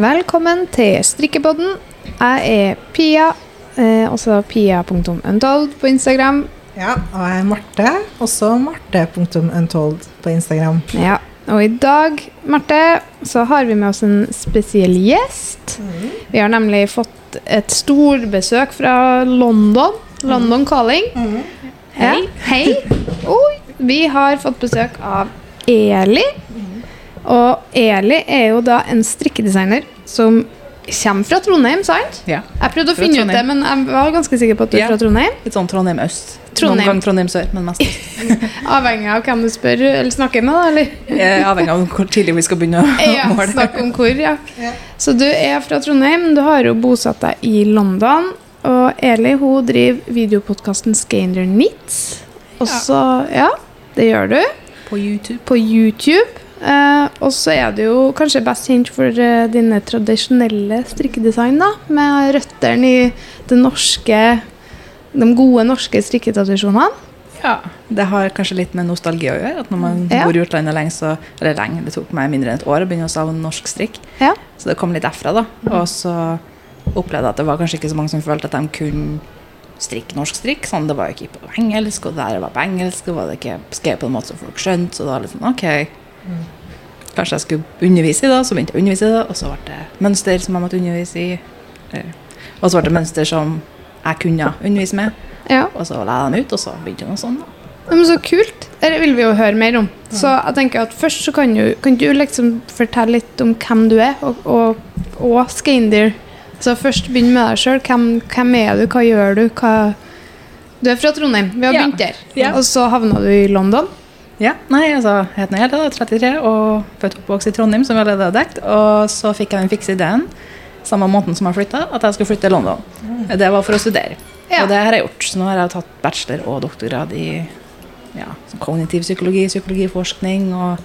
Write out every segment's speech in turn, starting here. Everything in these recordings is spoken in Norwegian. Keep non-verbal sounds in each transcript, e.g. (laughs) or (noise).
Velkommen til strikkepodden. Jeg er Pia, eh, også pia.untold på Instagram. Ja, og jeg er Marte. Også marte.untold på Instagram. Ja, og i dag, Marte, så har vi med oss en spesiell gjest. Vi har nemlig fått et storbesøk fra London. London Calling. Ja. Hei. (laughs) Oi, vi har fått besøk av Eli. Og Eli er jo da en strikkedesigner som kommer fra Trondheim, sant? Ja. Jeg prøvde å Fra finne ut det, men jeg var ganske sikker på at du er Ja. fra Trondheim. Litt sånn Trondheim øst. Trondheim. Noen ganger Trondheim sør, men mest øst. (laughs) Avhengig av hvem du spør eller snakker med, da. eller? Er Avhengig av hvor tidlig vi skal begynne å (laughs) Ja, måle. snakk om hvor, ja. Ja. Så du er fra Trondheim, du har jo bosatt deg i London. Og Eli hun driver videopodkasten Skander Nits. Og så, ja, det gjør du. På YouTube. På YouTube. Eh, og så er du jo kanskje best kjent for eh, dine tradisjonelle strikkedesign, da. Med røttene i det norske De gode norske strikketradisjonene. Ja. Det har kanskje litt med nostalgi å gjøre. At når man Ja. bor i utlandet lenge, så Eller lenge, det tok meg mindre enn et år å begynne å savne norsk strikk. Ja. Så det kom litt derfra, da. Og så opplevde jeg at det var kanskje ikke så mange som følte at de kunne strikke norsk strikk. Sånn, det var jo ikke på engelsk, og der var på engelsk, og var det ikke skrevet på en måte som folk skjønte. Så da var det sånn. Kanskje jeg skulle undervise i det, så begynte jeg å undervise i det, og så ble det mønster som jeg måtte undervise i. Eh, Og så ble det mønster som jeg kunne undervise med, ja. og så la jeg dem ut, og så begynte det noe sånn. Men så kult. Det vil vi jo høre mer om. Så jeg tenker at først så kan du, kan du liksom fortelle litt om hvem du er, og, og, og Scandir. Så først begynn med deg sjøl. Hvem, hvem er du, hva gjør du? Hva du er fra Trondheim. Vi har Ja. begynt der. Ja. Og så havna du i London. Ja, nei, altså, jeg heter Nele, er 33 og født og oppvokst i Trondheim, som vi allerede har dekt. Og så fikk jeg den fikse ideen samme måneden som jeg flytta, at jeg skulle flytte til London. Det var for å studere. Ja. Og det har jeg gjort. Så nå har jeg tatt bachelor og doktorgrad i ja, kognitiv psykologi, psykologiforskning. og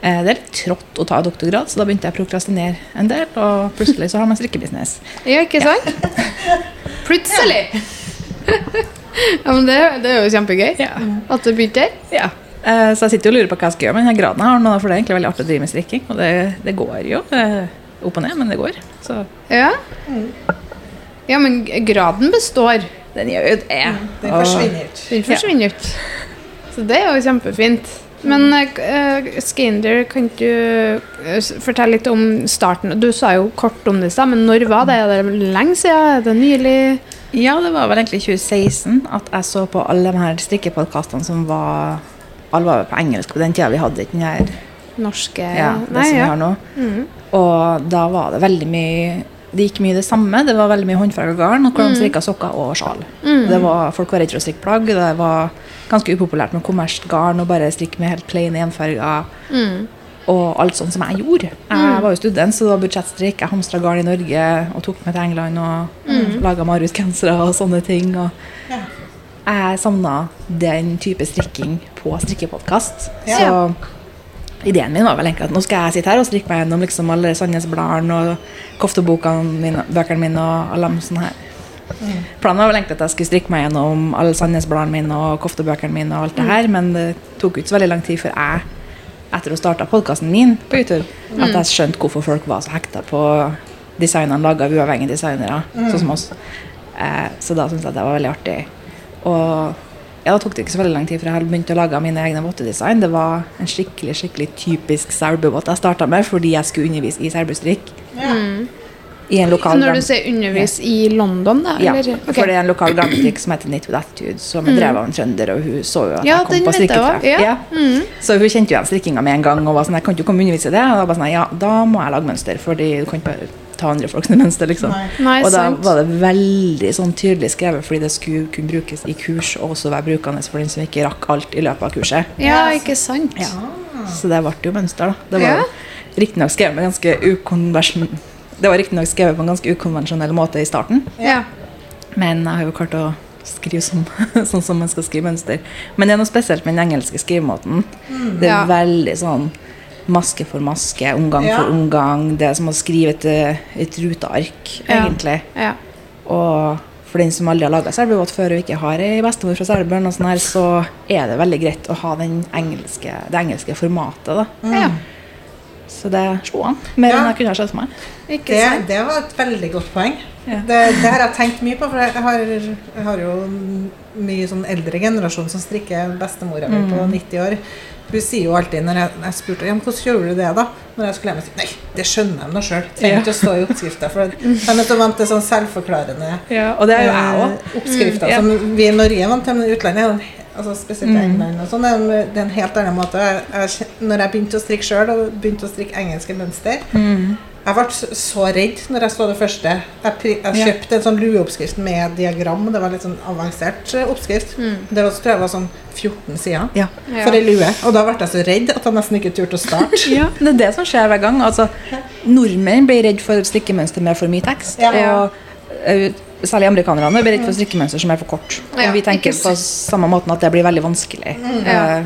eh, Det er litt trått å ta doktorgrad, så da begynte jeg å prokrastinere en del. Og plutselig så har man strikkebusiness. Ja, ikke sant? Plutselig. ja, men det, det er jo kjempegøy Ja. at det begynte der. Ja. Eh, Så jeg sitter jo og lurer på hva jeg skal gjøre med denne graden jeg har nå, for det er egentlig veldig artig å drive med strikking. Og det, det går jo eh, opp og ned, men det går. Så Ja. ja, men graden består. den gjør jo det. Den forsvinner ut. Den forsvinner ut. Så det er jo kjempefint. Men uh, Skander, kan du eh, fortelle litt om starten? Du sa jo kort om det i stad, men når var det? Er det lenge siden? Er det nylig? Ja, det var vel egentlig 2016 at jeg så på alle de her strikkepodkastene som var Alle var på engelsk på den tida. Vi hadde ikke den her Norske ja, det Nei, som vi har nå. Mm. Og da var det veldig mye Det gikk mye det samme. Det var veldig mye håndfarga garn, og hvor de strikka sokker og sjal. Mm. Det var, folk var redd for å strikke plagg. Det var ganske upopulært med kommersielt garn og bare strikke med helt plain enfarger. Mm. Og alt sånt som jeg gjorde. Jeg var jo student, så det var budsjettstrikk. Jeg hamstra garn i Norge og tok med til England og mm. laga Marius-gensere og sånne ting. Og Ja. Jeg savna den type strikking på strikkepodkast. Ja. Så ideen min var vel egentlig at nå skal jeg sitte her og strikke meg gjennom liksom alle Sandnes-bladene og koftebøkene mine, mine og alle de sånne her. Planen var vel egentlig at jeg skulle strikke meg gjennom alle Sandnes-bladene mine og koftebøkene mine, og alt det her, men det tok ikke så veldig lang tid før jeg, etter å starte podkasten min på YouTube, at jeg skjønte hvorfor folk var så hekta på designene laga av uavhengige designere, sånn som oss. Eh, så da syntes jeg det var veldig artig. Og ja, da tok det ikke så veldig lang tid før jeg begynte å lage mine egne vottedesign. Det var en skikkelig skikkelig typisk selbuvott jeg starta med fordi jeg skulle undervise i selbustrikk. I en lokal Når du sier undervis i London, da? ja, Eller? Ok. for det er en lokal grammatikkk som heter Knit with Attitude, som er drevet av en trønder, og hun så jo at Ja, jeg kom på strikketreff. også, ja. Mm. Så hun kjente jo igjen strikkinga med en gang og var sånn Jeg kan ikke komme og undervise i det. Og da var sånn, ja, da må jeg lage mønster, fordi du kan ikke bare ta andre folks mønster, liksom. Nei. Og da var det veldig sånn tydelig skrevet, fordi det skulle kunne brukes i kurs, og også være brukende for den som ikke rakk alt i løpet av kurset. Ja, ikke sant? Ja. Så det ble jo mønster, da. Det var Ja. riktignok skrevet med ganske ukonversjon... Det var riktignok skrevet på en ganske ukonvensjonell måte i starten, Ja. men jeg har jo klart å skrive som, (laughs) sånn som man skal skrive mønster. Men det er noe spesielt med den engelske skrivemåten. Det er Ja. veldig sånn maske for maske, omgang Ja. for omgang. Det er som å skrive et, eh, et ruteark, Ja. egentlig. ja. Og for den som aldri har laga selbåt før og ikke har ei bestemor fra Selbjørn, og her, så er det veldig greit å ha den engelske, det engelske formatet. da. ja. Så det slo an. Mer Ja. enn jeg kunne ha sett for meg. Det, det var et veldig godt poeng. Ja. Det, det har jeg tenkt mye på, for jeg har, jeg har jo mye sånn eldre generasjon som strikker bestemora mi på 90 år. Hun sier jo alltid når jeg, jeg spurte ja, men hvordan gjorde du det da? Når jeg skulle hjem, nei, det skjønner de nå sjøl. Trenger ikke å stå i oppskrifta. For de er vant til sånn selvforklarende Ja, og det er jo jeg eh, oppskrifter Mm, ja. som vi i Norge er vant til, men utlandet det altså spesielt Mm. England og sånn, det er en helt annen måte. Jeg, jeg, når jeg begynte å strikke sjøl, og begynte å strikke engelske mønster Mm. Jeg ble så- redd når jeg så det første. Jeg, jeg kjøpte en sånn lueoppskrift med diagram. Det var litt sånn avansert eh, oppskrift. Mm. Det var, tror jeg var sånn 14 sider Ja. For ei lue. Og da ble jeg så redd at jeg nesten ikke turte å starte. (laughs) Ja, det er det som skjer hver gang. Altså, nordmenn blir redd for strikkemønster med for mye tekst. Ja. Og eh, særlig amerikanerne blir redd for strikkemønster som er for kort. Og vi tenker på samme måten at det blir veldig vanskelig. Ja.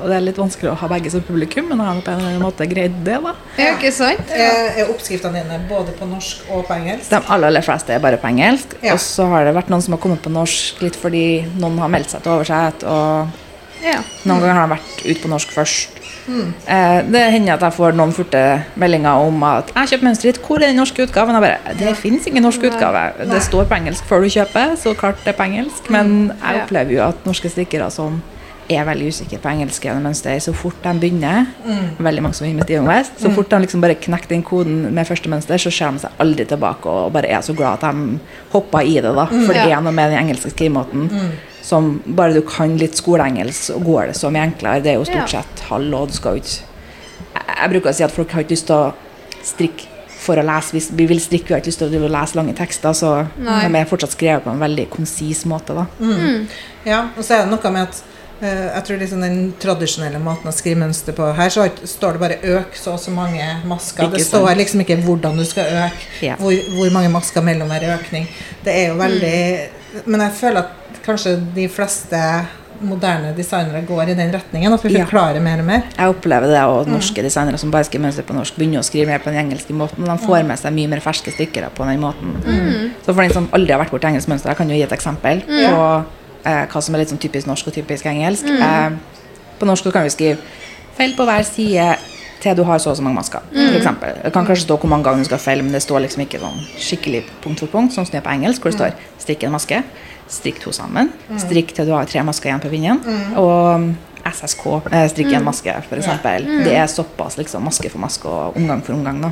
Eh, og det er litt vanskelig å ha begge som publikum, men jeg har på en eller annen måte greid det. da. Ja, ikke sant? Er, er oppskriftene dine både på norsk og på engelsk? De aller, aller fleste er bare på engelsk. Ja. Og så har det vært noen som har kommet på norsk litt fordi noen har meldt seg til oversett. Og Ja. noen ganger har de vært ute på norsk først. Mm. det hender at jeg får noen furte meldinger om at 'jeg kjøper mønsteret ditt, hvor er den norske utgaven?' Jeg bare, Det finnes ingen norsk utgave. Nei. Det står på engelsk før du kjøper, så klart det er på engelsk. Men jeg opplever jo at norske strikkere som er veldig usikker på engelskskrevne mønster, så fort de begynner Veldig mange som med Steven West. Så fort de liksom bare knekker den koden med første mønster, så ser de seg aldri tilbake og bare er så glad at de hopper i det. da For det er noe med den engelske skrivemåten som bare du kan litt skoleengelsk, så går det så mye enklere. Det er jo stort sett halv, og du skal jeg, bruker å si at folk har ikke lyst til å strikke for å lese. Hvis vi vil strikke, vi har ikke lyst til å lese lange tekster, så Nei. de er fortsatt skrevet på en veldig konsis måte. da Ja, og så er det noe med at jeg tror liksom den tradisjonelle måten å skrive mønster på Her så står det bare 'øk så og så mange masker'. Ikke det står sant. liksom ikke hvordan du skal øke, Ja. hvor, hvor mange masker mellom hver økning. Det er jo veldig Men jeg føler at kanskje de fleste moderne designere går i den retningen. At vi Ja. forklarer mer og mer. Jeg opplever det, òg. norske designere som bare skriver mønster på norsk, begynner å skrive mer på den engelske måten. De får med seg mye mer ferske stykker på den måten. Så for den som aldri har vært borti engelsk mønster, jeg kan jo gi et eksempel på eh, hva som er litt sånn typisk norsk og typisk engelsk. Eh, på norsk så kan vi skrive feil på hver side til du har så og så mange masker. For eksempel. Det kan kanskje stå hvor mange ganger du skal feile, men det står liksom ikke sånn skikkelig punkt for punkt, sånn som det er på engelsk, hvor det står strikk en maske, strikk to sammen, strikk til du har tre masker igjen på vinden, og SSK, eh, strikk en maske, for eksempel. Det er såpass liksom maske for maske og omgang for omgang. da.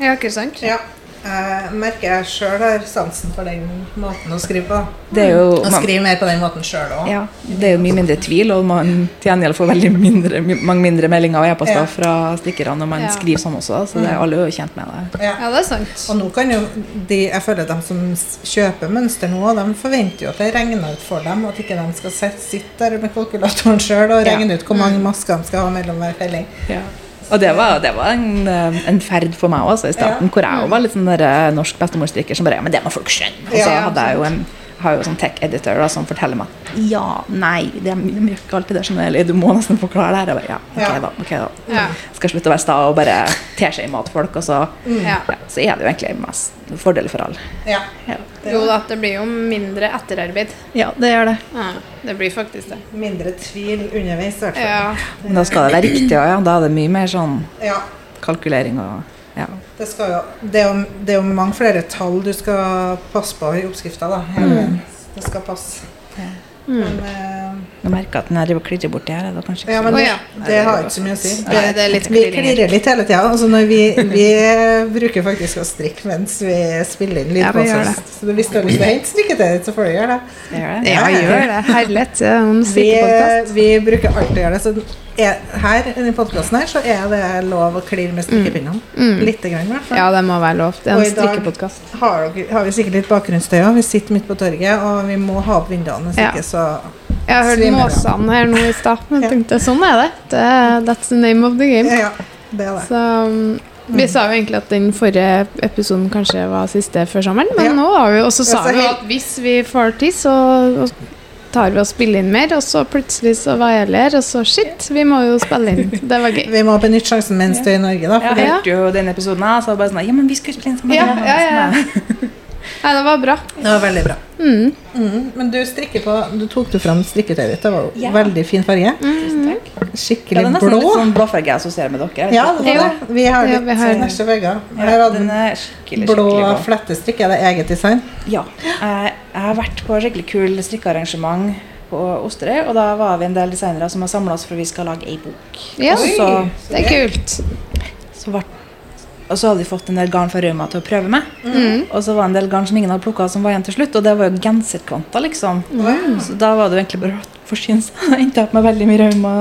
Ja, ikke sant? Ja. Jeg merker jeg sjøl har sansen for den måten å skrive på. Det er jo, man, skrive mer på den måten sjøl òg. ja, det er jo mye mindre tvil, og man til gjengjeld får veldig mindre, mange mindre meldinger og e-poster Ja. fra stikkerne når man Ja. skriver sånn også, så det er alle er jo kjent med det. Ja. Ja, det er sant. Og nå kan jo de, jeg føler de som kjøper mønster nå, de forventer jo at det regner ut for dem, og at ikke de skal sitte der med kalkulatoren sjøl og Ja. regne ut hvor mange masker de skal ha mellom hver felling. Og det var, det var en, eh, en ferd for meg også i starten, Ja. hvor jeg var litt sånn eh, norsk bestemorstrikker som bare Ja, men det må folk skjønne. Og så hadde jeg jo en har jo sånn tech-editor da, som forteller meg at ja, nei, de, de gjør ikke alltid det. du, eller Du må nesten forklare det her. Og bare, ja, ok Ja. da, ok da. Ja. Skal slutte å være sta og bare te seg imot folk, og så, mm. ja, så er det jo egentlig mest fordel for alle. Ja. Ja. Jo da, det blir jo mindre etterarbeid. ja, det gjør det. Ja, det blir faktisk det. mindre tvil underveis, i hvert fall. Ja. Men da skal det være riktig òg, ja. Da er det mye mer sånn Ja. kalkulering og ja. Det, skal jo, det, er jo, det er jo mange flere tall du skal passe på i oppskrifta. da. Mm. Det skal passe. Ja. Men, eh, Nå merker at når her driver og klirrer borti her, er det ikke ja, så men det, det har ikke så mye å si. Det, det litt vi klirrer litt hele tida. Altså vi, vi bruker faktisk å strikke mens vi spiller inn Ja, lydpodkast. så hvis du har lyst til å hente strikketøy ditt, så får du gjøre det. Gjør det. Ja, gjør det. Herlighet. Er Vi, strikkepodkast. vi bruker alltid å gjøre det. Så er, her i podkasten her så er det lov å klirre med strikkepinnene. Mm. Lite grann, i hvert fall. Ja, det må være lov. Det er Og en i dag- strikkepodkast. Har, har vi sikkert litt bakgrunnsstøy òg. Vi sitter midt på torget, og vi må ha opp vinduene. Hvis ikke så Jeg har hørt måsene her nå i stad, men jeg tenkte sånn er det. det. That's the name of the game. Ja, det er det. Så um, vi sa jo egentlig at den forrige episoden kanskje var siste før sommeren, men Ja. nå har vi også sa Ja, vi at hvis vi får tid, så tar vi og spiller inn mer, og så plutselig så var jeg her, og så shit, vi må jo spille inn. Det var gøy. (laughs) Vi må benytte sjansen mens du er i Norge, da. Jeg For jeg hørte jo den episoden så var det bare sånn Ja, men vi skulle spille inn sammen. Ja, ja, ja. (laughs) Nei, det var bra. Det var veldig bra. Mm. Mm. Men du strikker på Du tok du fram strikketøyet ditt. Det var jo Ja. veldig fin farge. Tusen takk. Ja, Skikkelig det er nesten blå. litt sånn blåfarge jeg assosierer med dere. Ja, det var det. Vi har Ja, litt ja, har- neste vegger. Her Ja, har den den er skikkelig, blå skikkelig blå. flettestrikk. Er det eget design? Ja. Jeg, jeg har vært på skikkelig kul strikkearrangement på Osterøy, og da var vi en del designere som har samla oss for vi skal lage ei bok. Ja, Også, det er kult. så ble, og så hadde vi fått en del garn fra Rauma til å prøve med. Mm. Og så var det en del garn som ingen hadde plukka, som var igjen til slutt. Og det var jo genserkvanta, liksom. Så da var det jo egentlig bare å (laughs) forsyne seg. Endte opp med veldig mye Rauma,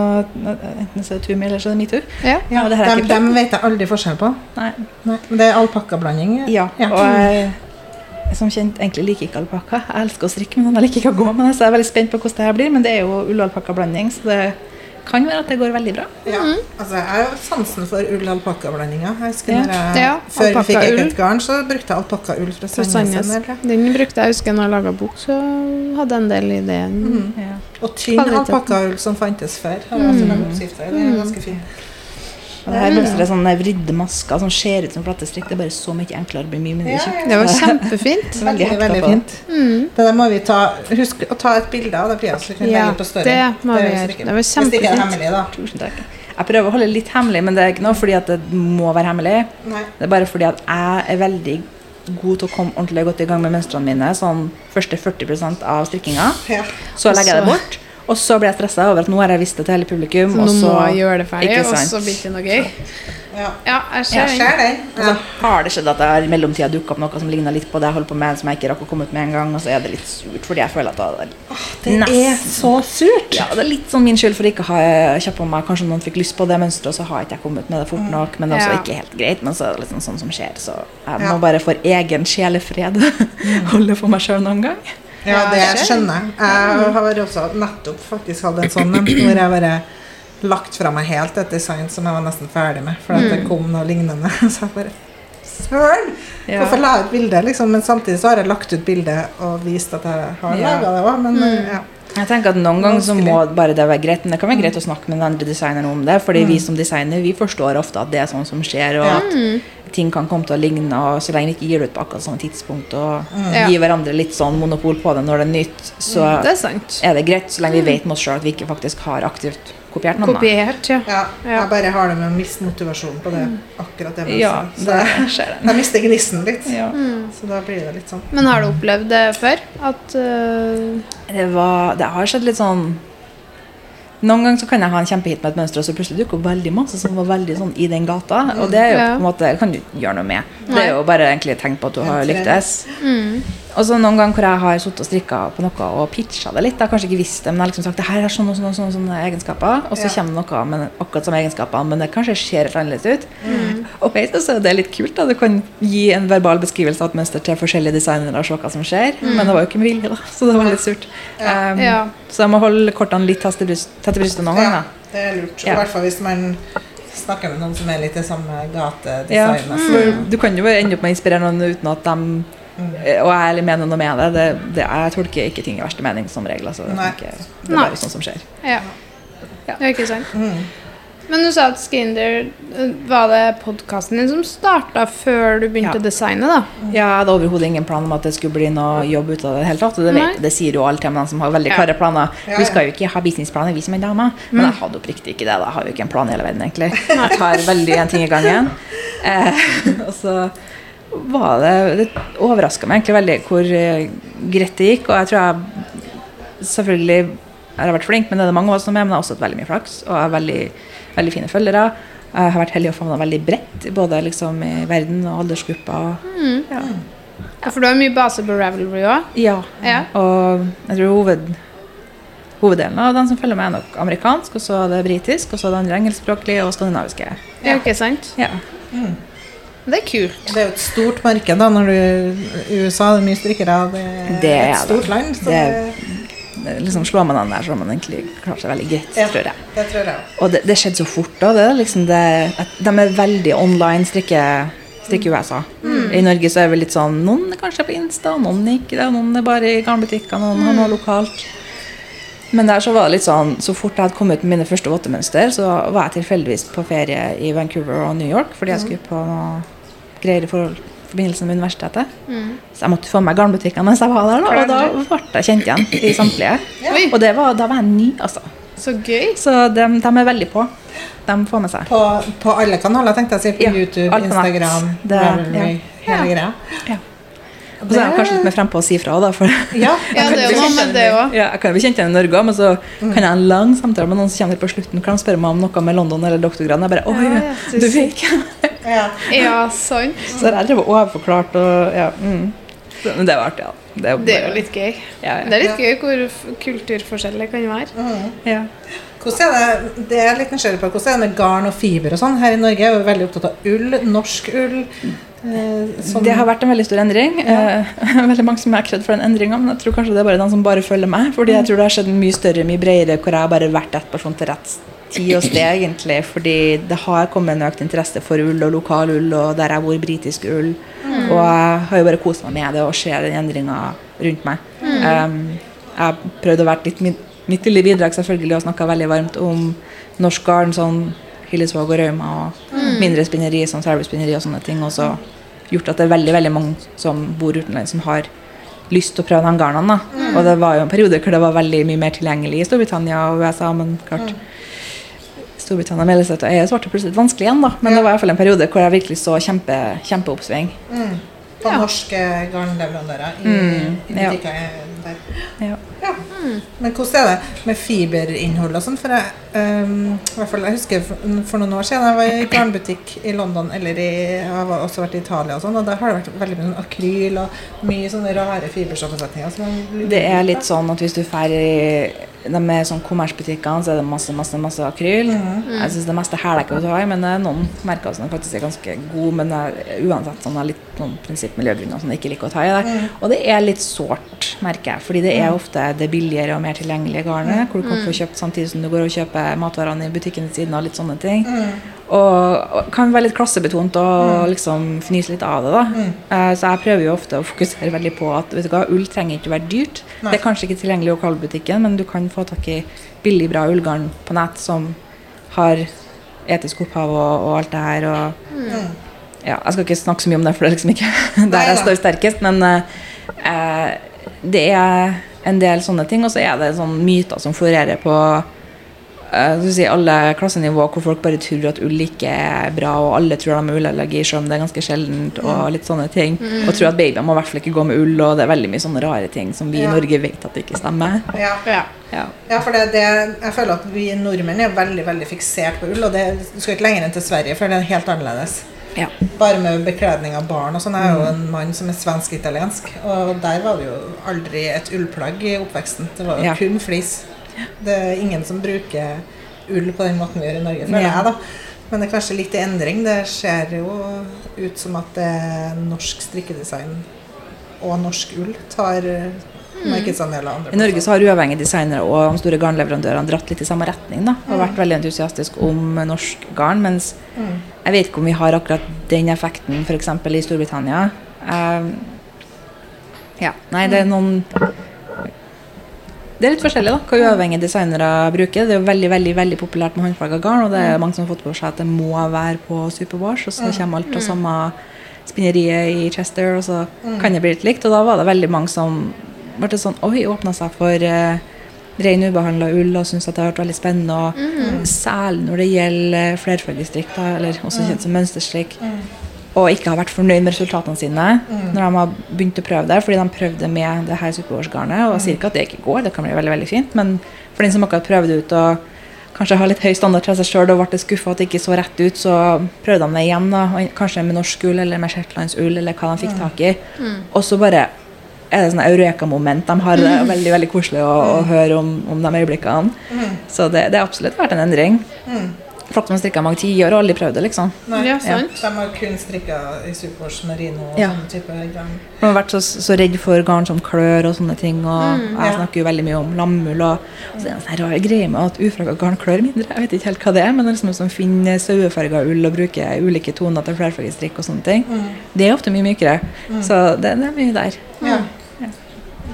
enten så er det Tumi eller så er det metoo. Ja. Ja, det her er dem, dem vet jeg aldri forskjell på. Nei. Nei, det er alpakkablanding. Ja, og jeg som kjent egentlig liker ikke alpakka. Jeg elsker å strikke, men jeg liker ikke å gå med det. Så jeg er veldig spent på hvordan det her blir. Men det er jo ull-alpakka-blanding, så det kan være at det går veldig bra. Ja, altså Jeg har jo sansen for ull-alpakkablandinga. Jeg Ja. Ja, Før vi fikk eget garn, så brukte jeg alpakkaull fra Sandnes. Den brukte jeg husker når jeg laga bok, så hadde jeg en del i det. Mm. Ja. Og tynn alpakkaull som fantes før. Har jeg også laget oppskrifter i. Det er ganske fint. Og det her mønsteret er sånne vridde masker som ser ut som flattestrikk. Det er bare så mye enklere. Blir mye mindre Ja. Det var kjempefint. Veldig Veldig, fint. Mm. Det der må vi ta Husk å ta et bilde av det, Pia, så vi kan Ja, legge på story. det må vi gjøre. Det var Hvis det ikke er kjempefint. hemmelig, da. Tusen takk. Jeg prøver å holde det litt hemmelig, men det er ikke noe fordi at det må være hemmelig. Nei. Det er bare fordi at jeg er veldig god til å komme ordentlig godt i gang med mønstrene mine. Sånn første 40% av strikkinga. Ja. Så legger jeg det bort. Og så ble jeg stressa over at nå har jeg visst det til hele publikum. Så nå må jeg gjøre det ferdig, og så blir det noe gøy. ja. Ja, jeg ser. Ser og så har det skjedd at det har i mellomtida dukka opp noe som ligner litt på det jeg holder på med, som jeg ikke rakk å komme ut med en gang. Og så er det litt surt, fordi jeg føler at det Det er så surt. Ja, det er litt sånn min skyld for ikke å ha kjappa meg. Kanskje noen fikk lyst på det mønsteret, og så har ikke jeg kommet med det fort nok. Men det er også ikke helt greit. Men så er det liksom sånn som skjer. Så jeg må bare for egen sjelefred (laughs) holde for meg sjøl noen gang. Ja, det skjønner jeg. Jeg har også nettopp faktisk hatt en sånn en, hvor jeg bare lagt fra meg helt et design som jeg var nesten ferdig med, for at det kom noe lignende. (laughs) Så jeg bare Søren! Ja. Hvorfor la jeg ut bilde, liksom? Men samtidig så har jeg lagt ut bilde og vist at jeg har Ja. laga det òg, men ja. Jeg tenker at Noen ganger så må bare det være greit, men det kan være greit å snakke med den andre designeren om det. Fordi vi som designer vi forstår ofte at det er sånn som skjer, og Ja. at ting kan komme til å ligne. og Så lenge vi ikke gir det ut på akkurat samme tidspunkt og mm. gir hverandre litt sånn monopol på det når det er nytt, så Det er sant. er det greit. Så lenge vi vet med oss sjøl at vi ikke faktisk har aktivt kopiert noen. Kopiert, ja. ja. Ja. Jeg bare har det med å miste motivasjonen på det. Akkurat det. Ja, Så det (laughs) skjer det. jeg mister gnisten litt. Ja. Så da blir det litt sånn. Men har du opplevd det før? At uh... Det, var, det har skjedd litt sånn Noen ganger så kan jeg ha en kjempehit med et mønster, og så plutselig dukker opp veldig masse som var veldig sånn i den gata. Og det er jo på en måte, kan du ikke gjøre noe med. Det er jo bare egentlig et tegn på at du har lyktes. mm. Og så noen ganger hvor jeg har sittet og strikka på noe og pitcha det litt. Jeg har kanskje ikke visst det, men jeg har liksom sagt det her er sånne og sånne, og sånne, sånne egenskaper. Og så Ja. kommer noe med akkurat samme egenskaper, men det kanskje ser helt annerledes ut. Mm. Og vet så er det litt kult. da Du kan gi en verbal beskrivelse av et mønster til forskjellige designere og se hva som skjer. Men det var jo ikke med vilje, da, så det var litt surt. Ja. Um, Ja. Så jeg må holde kortene litt tett i bryst- brystet noen ganger. Ja, det er lurt. I hvert fall hvis man snakker med noen som er litt i samme gate. Ja, Mm. Du kan jo ende opp med å inspirere noen uten at de Mm. Og jeg er mener noe med det. det, det jeg tolker ikke ting i verste mening som regel. Altså. Det, er Nei. ikke, det er bare sånn som skjer. ja. Ja. er Ikke sant. Mm. Men du sa at Skinder øh, Var det podkasten din som starta før du begynte Ja. å designe, da? Ja, jeg hadde overhodet ingen plan om at det skulle bli noe jobb ut av det. Helt det tatt, og det, vet, det sier jo alle til som har veldig Ja. klare planer. Ja, Vi skal jo ikke ha businessplaner, vi som er damer. Men jeg hadde oppriktig ikke det. da. Jeg har jo ikke en plan i hele verden, egentlig. Jeg tar veldig en ting i gangen. (laughs) Eh, (laughs) og så var det Det overraska meg egentlig veldig hvor eh, greit det gikk. Og jeg tror jeg selvfølgelig jeg har vært flink, men det er det mange av oss som er, men jeg har også hatt veldig mye flaks. Og jeg har veldig, veldig fine følgere. Jeg har vært heldig og favna veldig bredt, både liksom i verden og aldersgrupper. og- Ja. Ja, For du har mye base på Ravelry òg? Ja. Ja. Og jeg tror hoved, hoveddelen av den som følger med, er nok amerikansk, og så er det britisk, og så er det andre engelskspråklige og skandinaviske. Ja. Ikke sant? Ja. Det er kult. Det er jo et stort marked da, når du USA det er mye strikkere. Det er Det er et stort det. land. Så Det det, Det- Liksom Slår man den der, så har man egentlig klart seg veldig greit, Ja. tror jeg. det tror jeg. Og det, det skjedde så fort. da, det liksom det, at De er veldig online strikke, strikke USA. USA. I Norge så er det litt sånn Noen er kanskje på Insta, noen er ikke det. Noen er bare i garnbutikker, noen har noe lokalt. Men der så var det litt sånn Så fort jeg hadde kommet med mine første vottemønster, så var jeg tilfeldigvis på ferie i Vancouver og New York fordi jeg skulle på noe greier i forhold, forbindelse med universitetet. Mm. Så jeg måtte få med garnbutikkene mens jeg var der, da, og da ble jeg kjent igjen i samtlige. Ja. Og det var, da var jeg ny, altså. så gøy. Så de, de er veldig på. De får med seg. På, på alle kanaler, tenkte jeg å si. På Ja, YouTube. Instagram, Det- Ravelry, hele greia. Ja. Og så er jeg kanskje litt mer frempå å si fra, da. For Ja, (laughs) Ja, det er jo noe med det òg. ja, jeg kan bli kjent igjen i Norge også, men så kan jeg ha en lang samtale med noen som kommer på slutten. Kan de spørre meg om noe med London eller doktorgraden? Jeg bare Oi, Ja, ja, du ikke. (laughs) ja. Ja, sant. Så jeg drev og overforklart og ja. Mm. Men det var artig, ja. Det er Det er jo litt gøy. ja, ja. Det er litt gøy hvor f- kulturforskjell det kan være. Mm. ja. Hvordan er det, det er litt nysgjerrig på, hvordan er det med garn og fiber og sånn? Her i Norge er vi veldig opptatt av ull, norsk ull. Eh, som- Det har vært en veldig stor endring. Ja. (laughs) veldig mange som er kredd for den endringa, men jeg tror kanskje det er bare den som bare følger meg. Fordi jeg tror det har skjedd mye større, mye bredere, hvor jeg har bare vært ett person til rett tid og sted, egentlig. Fordi det har kommet en økt interesse for ull og lokal ull, og der jeg bor, britisk ull. Og jeg har jo bare kost meg med det og ser den endringa rundt meg. Um, jeg har prøvd å være litt mitt lille bidrag selvfølgelig og snakka veldig varmt om norsk garn, sånn Hillesvåg og Rauma og mindre spinneri, som Selby-spinneri og sånne ting. Og så gjort at det er veldig veldig mange som bor utenlands, som har lyst til å prøve de garnene. Da. Og det var jo en periode hvor det var veldig mye mer tilgjengelig i Storbritannia og USA, men klart Storbritannia melder seg til så ble det plutselig vanskelig igjen, da. Men det var i hvert fall en periode hvor jeg virkelig så kjempe, kjempeoppsving. Mm. På Ja. norske garnleverandører i, Mm, i ja. butikker der. Ja. Ja. Men hvordan er det med fiberinnhold og sånn? For jeg, um, fall, jeg husker for, for noen år siden jeg var i garnbutikk i London, eller i, jeg har også vært i Italia og sånn, og der har det vært veldig mye sånn akryl og mye sånne rare fibersammensetninger. Så Det er litt sånn at hvis du drar i de er sånn kommersbutikkene, så er det masse masse, masse akryl. Jeg syns det meste hæler ikke å ta i, men det er noen merker som faktisk er ganske gode. Men det er uansett sånn, det er litt noen prinsipp miljøgrunner som jeg ikke liker å ta i. det. Og det er litt sårt, merker jeg. Fordi det er ofte det billigere og mer tilgjengelige garnet. Hvor du kan få kjøpt samtidig som du går og kjøper matvarene i butikken ved siden av. litt sånne ting. Og, og kan være litt klassebetont og liksom fnyse litt av det. da. Eh, så jeg prøver jo ofte å fokusere veldig på at vet du hva, ull trenger ikke å være dyrt. Nei. Det er kanskje ikke tilgjengelig i lokalbutikken, men du kan få tak i billig, bra ullgarn på nett som har etisk opphav og, og alt det her. Og, Mm. ja, jeg skal ikke snakke så mye om det, for det er liksom ikke (laughs) der jeg står sterkest. Men eh, eh, det er en del sånne ting, og så er det sånne myter som florerer på si, alle klassenivå, hvor folk bare tror at ull ikke er bra, og alle tror de har ullallergi, selv om det er ganske sjeldent, og litt sånne ting. Og tror at babyer må i hvert fall ikke gå med ull, og det er veldig mye sånne rare ting som vi Ja. i Norge vet at det ikke stemmer. Ja. Ja. Ja. Ja, for det, det, jeg føler at vi nordmenn er veldig veldig fiksert på ull. og det, Du skal ikke lenger enn til Sverige, for det er helt annerledes. Ja. Bare med bekledning av barn og sånn. Jeg er jo en mann som er svensk-italiensk, og der var det jo aldri et ullplagg i oppveksten. Det var jo Ja. kun flis. Det er ingen som bruker ull på den måten vi gjør i Norge, føler jeg, da. Men det er kanskje litt i endring. Det ser jo ut som at det er norsk strikkedesign og norsk ull tar markedsandeler andre I Norge så har uavhengige designere og de store garnleverandørene dratt litt i samme retning da, og vært veldig entusiastisk om norsk garn, mens Mm. jeg vet ikke om vi har akkurat den effekten f.eks. i Storbritannia. Uh, ja, nei, det er noen Det er litt forskjellig da, hva uavhengige designere bruker. Det er jo veldig veldig, veldig populært med håndfarga garn, og det er mange som har fått på seg at det må være på Superwash, og så kommer alt fra samme spinneriet i Chester, og så kan det bli litt likt. Og da var det veldig mange som ble sånn Oi, åpna seg for eh, ren ubehandla ull og syntes at det har vært veldig spennende. Og Særlig når det gjelder flerfølgedistrikter, eller også kjent som mønsterstrikk. Og ikke har vært fornøyd med resultatene sine når de har begynt å prøve det. Fordi de prøvde med det her superårsgarnet. Og jeg sier ikke at det ikke går, det kan bli veldig veldig fint. Men for den som akkurat prøvde ut og kanskje har litt høy standard til seg sjøl og ble skuffa at det ikke så rett ut, så prøvde de det igjen. da, og Kanskje med norsk ull eller med shetlandsull eller hva de fikk tak i. Og så bare er det sånn eureka-moment. De har det veldig veldig koselig å, å høre om, om de øyeblikkene. Så det, det har absolutt vært en endring. Mm. Folk som har i mange tiår og aldri prøvd det, liksom. Nei, Ja, sant. De har kun strikka i Supers merino og Ja. sånne type garn. De har vært så, så redd for garn som klør og sånne ting. Og jeg ja. snakker jo veldig mye om lammull. Og, og så er det en sånn rar greie med at ufragga garn klør mindre. Jeg vet ikke helt hva det er, men det er liksom som finner sauefarga ull og bruker ulike toner til flerfargestrikk og sånne ting. Det er ofte mye mykere. Så det, det er mye der. Ja.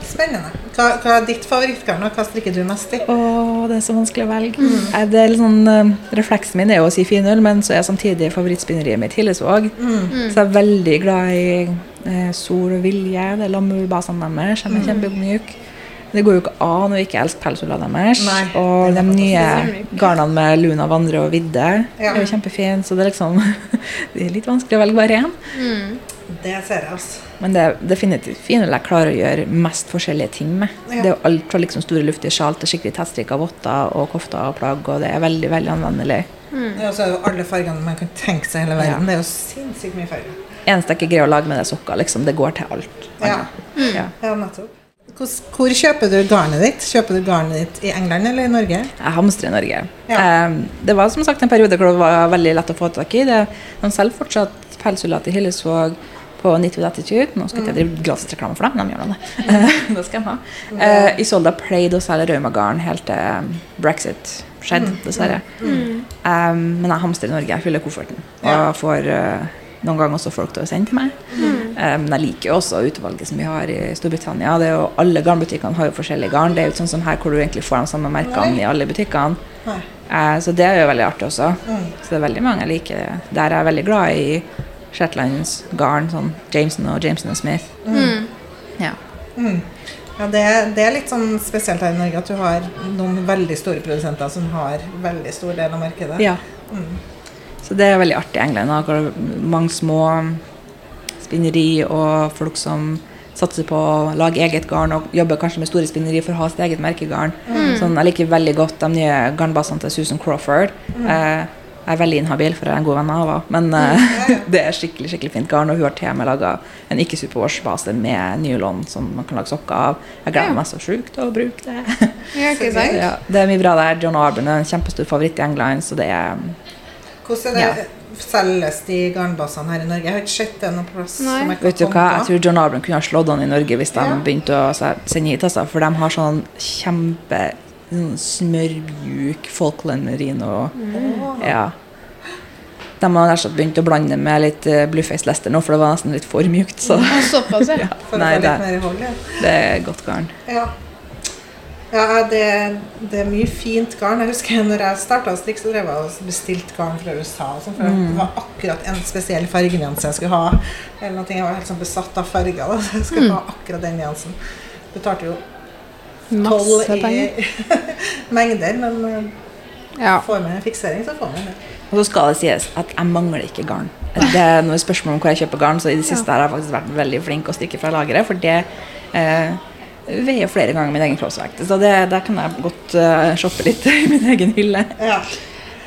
Spennende. Hva, hva er ditt favorittgarn, og hva strikker du mest i? Åh, det er så vanskelig å velge. Eh, Det er litt sånn, eh, refleksen min er jo å si finull, men så er samtidig favorittspinneriet mitt Hillesvåg. Så jeg er veldig glad i eh, Sol og Vilje, det er lammullbasene deres. De er kjempemyke. Det går jo ikke an å ikke elske pelsullene deres. Nei, og de nye garnene med Luna Vandre og Vidde Ja. er jo kjempefine, så det er liksom (laughs) Det er litt vanskelig å velge bare én. Mm. Det ser jeg, altså. Men det er definitivt at jeg klarer å gjøre mest forskjellige ting med. Ja. Det er jo alt fra liksom store luftige sjal til skikkelig tettstrikka votter og kofter og plagg, og det er veldig veldig anvendelig. Ja, så er jo alle fargene man kan tenke seg i hele verden. Ja. Det er jo sinnssykt mye farger. Eneste jeg ikke greier å lage med det er sokker, liksom. Det går til alt. Ja. Ja. Ja, nettopp. Hvor, hvor kjøper du garnet ditt? Kjøper du garnet ditt i England eller i Norge? Jeg hamstrer i Norge. Ja. Eh, det var som sagt en periode hvor det var veldig lett å få tak i. Det, de selger fortsatt pelsuller til Hillesvåg på Nitwood Attitude. Nå skal ikke jeg drive gratisreklame for dem, men de gjør nå det. (laughs) (laughs) det skal de ha. Uh, Isolda pleide å selge Raumagarden helt til eh, brexit skjedde, dessverre. Um, men jeg hamstrer i Norge. Jeg fyller kofferten. Og får uh, noen ganger også folk til å sende til meg. Eh, men jeg liker jo også utvalget som vi har i Storbritannia. Det er jo, alle garnbutikkene har jo forskjellige garn. Det er jo ikke sånn som her hvor du egentlig får de samme merkene i alle butikkene. Eh, så det er jo veldig artig også. Mm. Så det er veldig mange jeg liker. Der er jeg veldig glad i Shetlands garn, sånn Jameson og Jameson og Smith. Mm. Ja. Mm. Ja, det, det er litt sånn spesielt her i Norge at du har noen veldig store produsenter som har veldig stor del av markedet. ja. Mm. Så det er veldig artig i England. er mange små spinneri og folk som satser på å lage eget garn og jobber kanskje med store spinneri for å ha sitt eget merkegarn. Sånn, jeg liker veldig godt de nye garnbasene til Susan Crawford. Eh, jeg er veldig inhabil, for jeg er en god venn av henne. Men uh, (laughs) det er skikkelig skikkelig fint garn. Og hun har til og med laga en ikke-superwash-base med nylon som man kan lage sokker av. Jeg gleder meg så sjukt til å bruke det. (laughs) Ja, ikke sant? ja, det er mye bra der. John Arben er en kjempestor favoritt i England, så det er Hvordan er det selges de garnbasene her i Norge? Jeg har ikke sett det noen plass. Som jeg Vet du hva, jeg tror John Arben kunne ha slått an i Norge hvis de Ja. begynte å så- sende hit, altså. For de har sånn kjempe sånn smørmjuk Falkland merino. Åh. Ja. De har nesten begynt å blande med litt uh, Blueface Lester nå, for det var nesten litt for mjukt. Så Ja, Såpass, ja. (laughs) For Nei, å få litt mer hold, ja. det er godt garn. Ja, ja det, det er mye fint garn. Jeg husker når jeg starta å strikke, så drev jeg og bestilte garn fra USA. Sånn, for Mm. Det var akkurat en spesiell fargenyanse jeg skulle ha. Eller noe, Jeg var helt sånn besatt av farger. Da. Så (laughs) jeg skulle Mm. ha akkurat den nyansen. Betalte jo Masse penger. i (laughs) mengder, men eh, Ja. får man en fiksering, så får man det. Og så skal det sies at jeg mangler ikke garn. Det er noe spørsmål om hvor jeg kjøper garn, så i det siste har jeg faktisk vært veldig flink å strikke fra lageret, for det eh, veier flere ganger min egen kroppsvekt. Så det, der kan jeg godt uh, shoppe litt (laughs) i min egen hylle. Ja.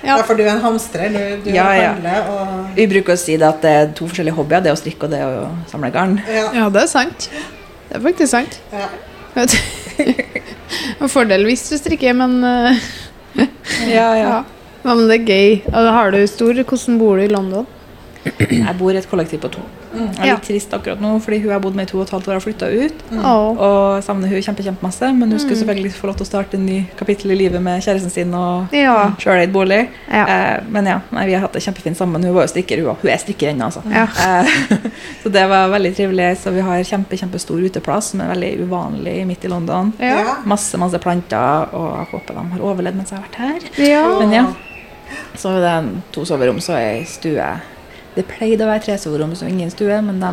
Ja. ja, for du er en hamstrer. Du, du Ja, ja. handler og Vi bruker å si det at det er to forskjellige hobbyer, det å strikke og det å samle garn. ja, ja, det er sant. Det er faktisk sant. ja. (laughs) En fordel hvis du strikker, men eh, Ja, ja. (laughs) ja. Men det er gøy. Har du stor Hvordan bor du i London? Jeg bor i et kollektiv på to. Jeg er Ja. litt trist akkurat nå, fordi hun har bodd med i to og et halvt år, har flytta ut. Mm. Og savner hun kjempe, kjempemasse, men hun skulle selvfølgelig få lov til å starte en ny kapittel i livet med kjæresten sin og Ja. sjøleid bolig. Ja. Eh, men ja, nei, vi har hatt det kjempefint sammen. Hun var jo strikker, hun òg. Hun er strikker ennå, altså. Ja. Eh, (laughs) så det var veldig trivelig. Så vi har kjempe, kjempestor uteplass som er veldig uvanlig midt i London. Ja. Masse, masse planter, og jeg håper de har overlevd mens jeg har vært her. ja. Men ja. Så er det en to soverom, så er ei stue. Det pleide å være tre som ingen stue, men de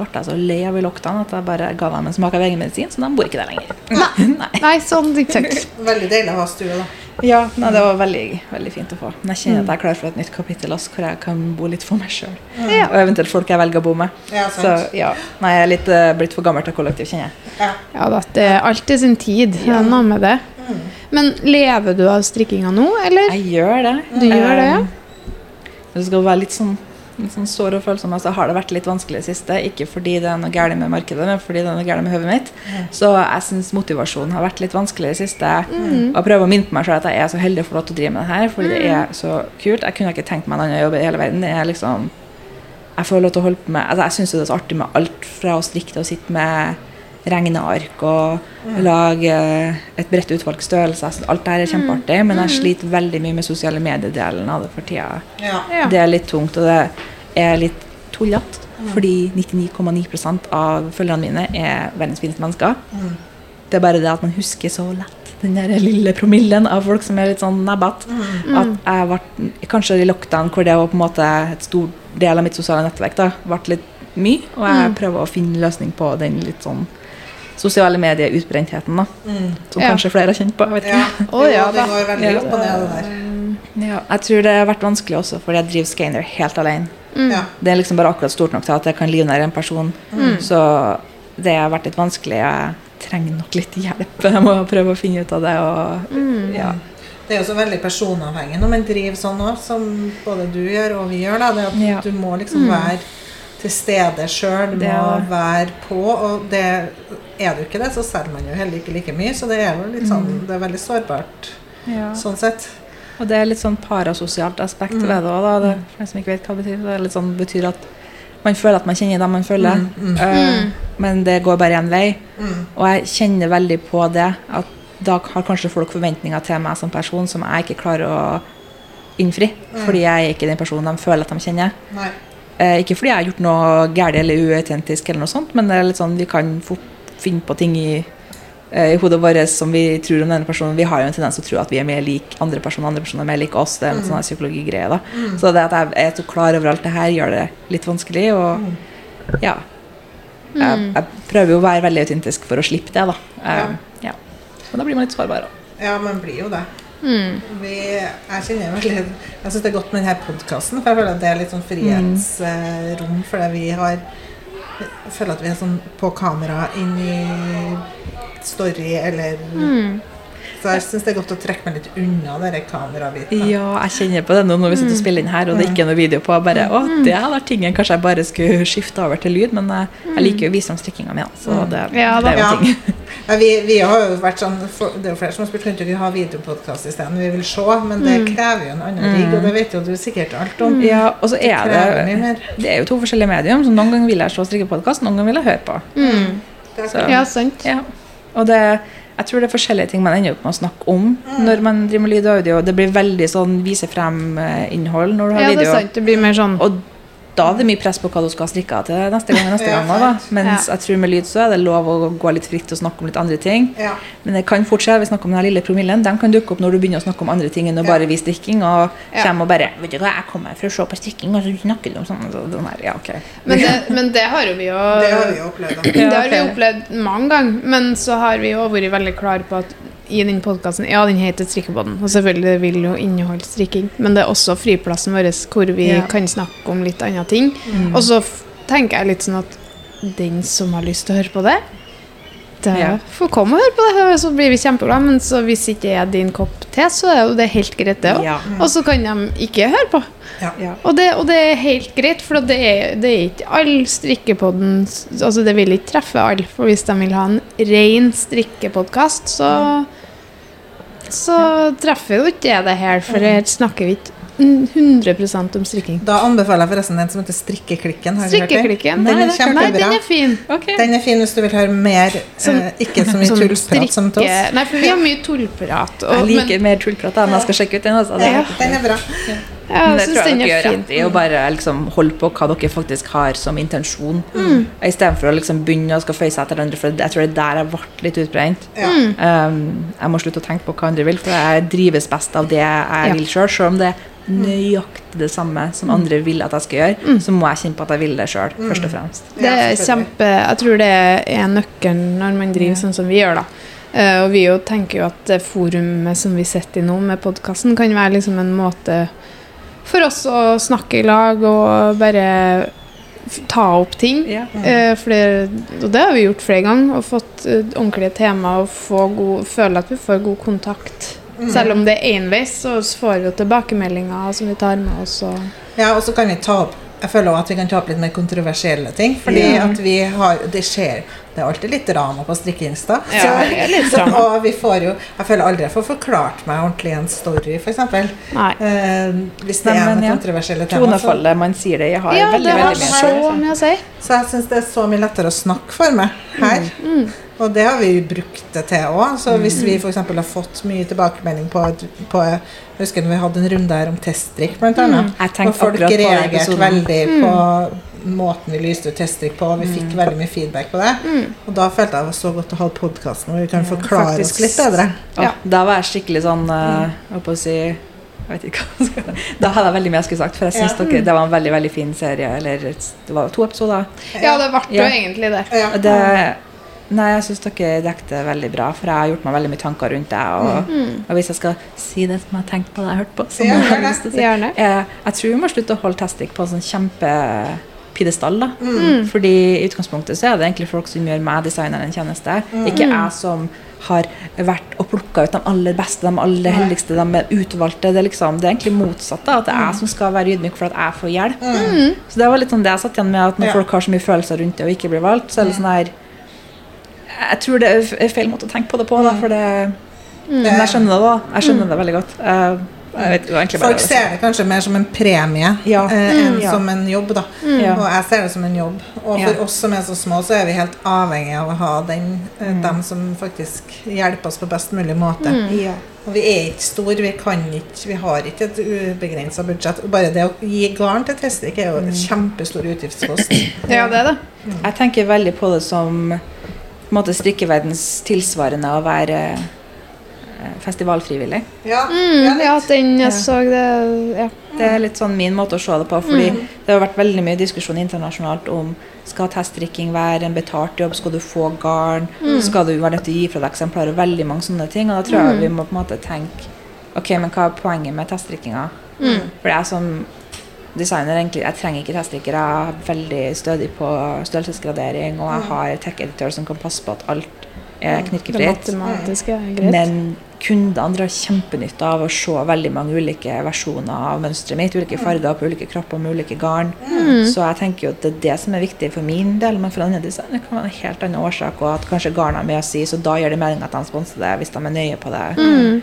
ble så lei av lockdown at jeg bare ga dem en smak av egen medisin, så de bor ikke der lenger. Nei. (laughs) Nei, sånn ikke sant. (laughs) Veldig deilig å ha stue, da. Ja, nei, det var veldig, veldig fint å få. Men jeg kjenner at jeg er klar for et nytt kapittel også, hvor jeg kan bo litt for meg sjøl. Ja. Og eventuelt folk jeg velger å bo med. Ja, Så ja, nei, jeg er litt uh, blitt for gammel til kollektiv, kjenner jeg. Ja. Ja da, det er alltid sin tid. Det er noe med det. Mm. Men lever du av strikkinga nå, eller? Jeg gjør det. Du gjør det, ja? Eh, Det skal være litt sånn, litt sånn sår og følsom. Altså, har det vært litt vanskelig i det siste. Ikke fordi det er noe galt med markedet, men fordi det er noe galt med hodet mitt. Så jeg syns motivasjonen har vært litt vanskelig i det siste. Mm. Og prøver å minne på meg selv at jeg er så heldig å få lov til å drive med det her, fordi det er så kult. Jeg kunne ikke tenkt meg en annen jobb i hele verden. Det er liksom Jeg får lov til å holde på med altså, Jeg syns det er så artig med alt fra å strikke til å sitte med regneark og lage et bredt utvalg størrelser. Alt det her er kjempeartig, men jeg sliter veldig mye med sosiale medier-delen av det for tida. Ja. Det er litt tungt, og det er litt tullete. Fordi 99,9 av følgerne mine er verdens fineste mennesker. Mm. Det er bare det at man husker så lett den der lille promillen av folk som er litt sånn nebbete. At jeg ble kanskje i lockdown, hvor det var på en måte et stor del av mitt sosiale nettverk, da, ble litt mye. Og jeg prøver å finne løsning på den litt sånn sosiale medieutbrentheten, da. Mm. Som Ja. kanskje flere har kjent på. Jeg vet ikke. Ja, Oh, ja, det går veldig opp og ned, det der. Ja, jeg tror det har vært vanskelig også, fordi jeg driver Scaner helt alene. Mm. Det er liksom bare akkurat stort nok til at jeg kan livnære en person. Så det har vært litt vanskelig. Jeg trenger nok litt hjelp. (laughs) Jeg må prøve å finne ut av det. Og, ja. Det er jo så veldig personavhengig når man driver sånn òg, som både du gjør og vi gjør. Da. Det at Ja. Du må liksom være til stede sjøl, Det må er være på. Og det, er du ikke det, så selger man jo heller ikke like mye. Så det er jo litt sånn, det er veldig sårbart Ja. sånn sett. Og det er litt sånn parasosialt aspekt Mm. ved det òg, det, for de som ikke vet hva det betyr. Det er litt sånn, betyr at man føler at man kjenner dem man følger, Mm, mm. eh, men det går bare én vei. Mm. Og jeg kjenner veldig på det, at da har kanskje folk forventninger til meg som person som jeg ikke klarer å innfri. Mm. Fordi jeg er ikke den personen de føler at de kjenner. Nei. Eh, ikke fordi jeg har gjort noe galt eller uautentisk, eller noe sånt, men det er litt sånn, vi kan fort finne på ting i, eh, i hodet vårt som vi tror om denne personen. Vi har jo en tendens til å tro at vi er mer lik andre personer, andre personer er mer lik oss. Det er en sånn her psykologigreie. da. Mm. Så det at jeg er så klar over alt det her, gjør det litt vanskelig. Og Mm. ja. Jeg, jeg prøver jo å være veldig autentisk for å slippe det, da. Eh, ja. Men da blir man litt sårbar òg. Ja, man blir jo det. Mm. Vi, kjenner veldig Jeg syns det er godt med denne podkasten, for jeg føler at det er litt sånn frihetsrom. fordi vi har Jeg føler at vi er sånn på kamera inn i story eller Mm. Så jeg syns det er godt å trekke meg litt unna denne kamerabiten. Ja, jeg kjenner på det nå når vi sitter og spiller inn her, og det er ikke noe video på. Bare, å, det hadde vært tingen kanskje jeg bare skulle skifte over til lyd, men eh, jeg liker jo å vise fram strikkinga mi, så det, Ja, det er jo en ting. (laughs) Ja, vi, vi har jo vært sånn Det er jo flere som har spurt ikke vi ha videopodkast isteden. Vi vil se, men det krever jo en annen rigg, og det vet jo du sikkert alt om. Ja, og så Det er krever det. Det er jo to forskjellige medium, så noen ganger vil jeg se strikkepodkast, noen ganger vil jeg høre på. Mm. Så- Ja, sant. Ja. Og det, jeg tror det er forskjellige ting man ender opp med å snakke om når man driver med lyd og audio. Det blir veldig sånn vise frem-innhold når du har Ja, det video. er sant. Det blir mer sånn Og da er det mye press på hva du skal ha strikka til neste gang. neste Ja, gang da. Mens Ja. jeg tror med lyd så er det lov å gå litt fritt og snakke om litt andre ting. Ja. Men det kan fort skje, vi snakker om den lille promillen, Den kan dukke opp når du begynner å snakke om andre ting enn å bare vise strikking. Og Ja. kommer og bare Vet du hva, jeg kommer for å se på strikking, og så snakker du om sånn. Så, den her, ja, ok. men det, men det har jo vi jo Det har vi opplevd. (clears throat) Det har vi opplevd mange ganger, men så har vi jo vært veldig klare på at i den podkasten Ja, den heter Strikkepodden, og selvfølgelig vil jo inneholde strikking, men det er også friplassen vår hvor vi Ja. kan snakke om litt andre ting. Og så tenker jeg litt sånn at den som har lyst til å høre på det, det Ja. får komme og høre på det, så blir vi kjempeglade. Men så hvis ikke det er din kopp te, så er jo det helt greit, det òg. Ja. Og så kan de ikke høre på. Ja. Og det, og det er helt greit, for det er, det er ikke all strikkepodden Altså Det vil ikke treffe alle, for hvis de vil ha en ren strikkepodkast, så Så treffer jo ikke det det her, for her snakker vi ikke 100% om strikking. Da anbefaler jeg forresten den som heter Strikkeklikken. Strikkeklikken. Den Nei, er det. Nei, den er fin. Okay. Den er fin hvis du vil høre mer, som, eh, ikke så mye som tullprat som til oss. Nei, for vi har mye tullprat. Og, Jeg liker men, mer tullprat, da, jeg skal sjekke ut den. Altså. Ja, den er bra. Ja, jeg det tror jeg dere er gjør rett i, å bare liksom holde på hva dere faktisk har som intensjon. Mm. Istedenfor å liksom begynne å skal føye seg etter andre, for jeg tror det er der jeg ble litt utbrent. Ja. Mm. Um, jeg må slutte å tenke på hva andre vil, for jeg drives best av det jeg Ja. vil sjøl. Selv om det er nøyaktig det samme som andre vil at jeg skal gjøre, så må jeg kjenne på at jeg vil det sjøl, først og fremst. Det er kjempe, jeg tror det er nøkkelen når man driver sånn som vi gjør. da. Uh, og vi jo tenker jo at forumet som vi sitter i nå med podkasten, kan være liksom en måte for oss å snakke i lag og bare ta opp ting. Ja. Eh, for det, og det har vi gjort flere ganger, og fått uh, ordentlige tema og få god, føle at vi får god kontakt. Selv om det er enveis, så får vi jo tilbakemeldinger som vi tar med oss. Og, Ja, og så kan vi ta opp Jeg føler også at vi kan ta opp litt mer kontroversielle ting. Fordi Ja. at vi har Det skjer Det er alltid litt drama på strikkeinsta. Ja, er (laughs) drama. og vi får jo Jeg føler aldri jeg får forklart meg ordentlig en story, f.eks. Eh, hvis det Nei, er men noen ja. kontroversielle tema. Så, Tonefallet man sier det, jeg har Ja, veldig, det har veldig mye så mye å si. så jeg syns det er så mye lettere å snakke for meg her. Mm. Og det har vi jo brukt det til òg. Så hvis vi f.eks. har fått mye tilbakemelding på, på Jeg husker når vi hadde en runde her om teststrikk, annet. Jeg Og folk reagerte veldig på måten vi lyste ut teststrikk på. Vi fikk veldig mye feedback på det. Mm. Og da følte jeg det var så godt å ha podkasten hvor vi kan forklare faktisk. oss litt bedre. Ja. Da var jeg skikkelig sånn uh, si hva skal Da hadde jeg veldig mye jeg skulle sagt, for jeg syns Ja. dere det var en veldig veldig fin serie. Eller det var to episoder. Ja, det ble jo Ja. egentlig det. Ja. Det, nei, jeg syns dere dekket veldig bra, for jeg har gjort meg veldig mye tanker rundt det. Og, Mm. og hvis jeg skal si det som jeg har tenkt på det jeg har hørt på, så Ja, må jeg lyst til å si Gjerne. jeg, jeg tror vi må slutte å holde Testik på en sånn kjempepidestall. Da. Mm. Fordi i utgangspunktet så er det egentlig folk som gjør meg, designeren, en tjeneste. Mm. Ikke jeg som har vært og plukka ut de aller beste, de aller heldigste, de utvalgte. Det er, liksom, det er egentlig motsatt. da, At det er Mm. jeg som skal være ydmyk for at jeg får hjelp. Så det var litt sånn det jeg satt igjen med, at når Ja. folk har så mye følelser rundt det og ikke blir valgt, så er det sånn her Jeg tror det er feil måte å tenke på det på, da, for det Mm. Men jeg skjønner det, da. Jeg skjønner det veldig godt. Jeg, Folk ser det kanskje mer som en premie Ja. eh, enn Mm. Ja. som en jobb. da. Mm. Og jeg ser det som en jobb. Og for Ja. oss som er så små, så er vi helt avhengig av å ha den, eh, Mm. dem som faktisk hjelper oss på best mulig måte. Mm. Ja. Og vi er ikke store, vi kan ikke, vi har ikke et ubegrensa budsjett. Bare det å gi garn til Testrik er jo en Mm. kjempestor utgiftspost. (clears throat) Ja, det er det. Jeg tenker veldig på det som på måte strikkeverdens tilsvarende å være festivalfrivillig. Ja, Mm, ja, den jeg så det Ja. Det er litt sånn min måte å se det på. Fordi det har vært veldig mye diskusjon internasjonalt om skal teststrikking være en betalt jobb, skal du få garn, skal du være nødt til å gi fra deg eksemplarer, og veldig mange sånne ting. Og da tror jeg vi må på en måte tenke ok, men hva er poenget med teststrikkinga? Mm. For jeg som designer egentlig, jeg trenger ikke teststrikker. Jeg er veldig stødig på størrelsesgradering, og jeg har tech editor som kan passe på at alt er Det matematiske er greit. Men kundene drar kjempenytte av å se veldig mange ulike versjoner av mønsteret mitt. Ulike farger på ulike kropper med ulike garn. Mm. Så jeg tenker jo at det er det som er viktig for min del, men for andre det kan være en helt annen årsak, og at kanskje garn har med å si, så da gjør det mening at de sponser det, hvis de er nøye på det. Mm.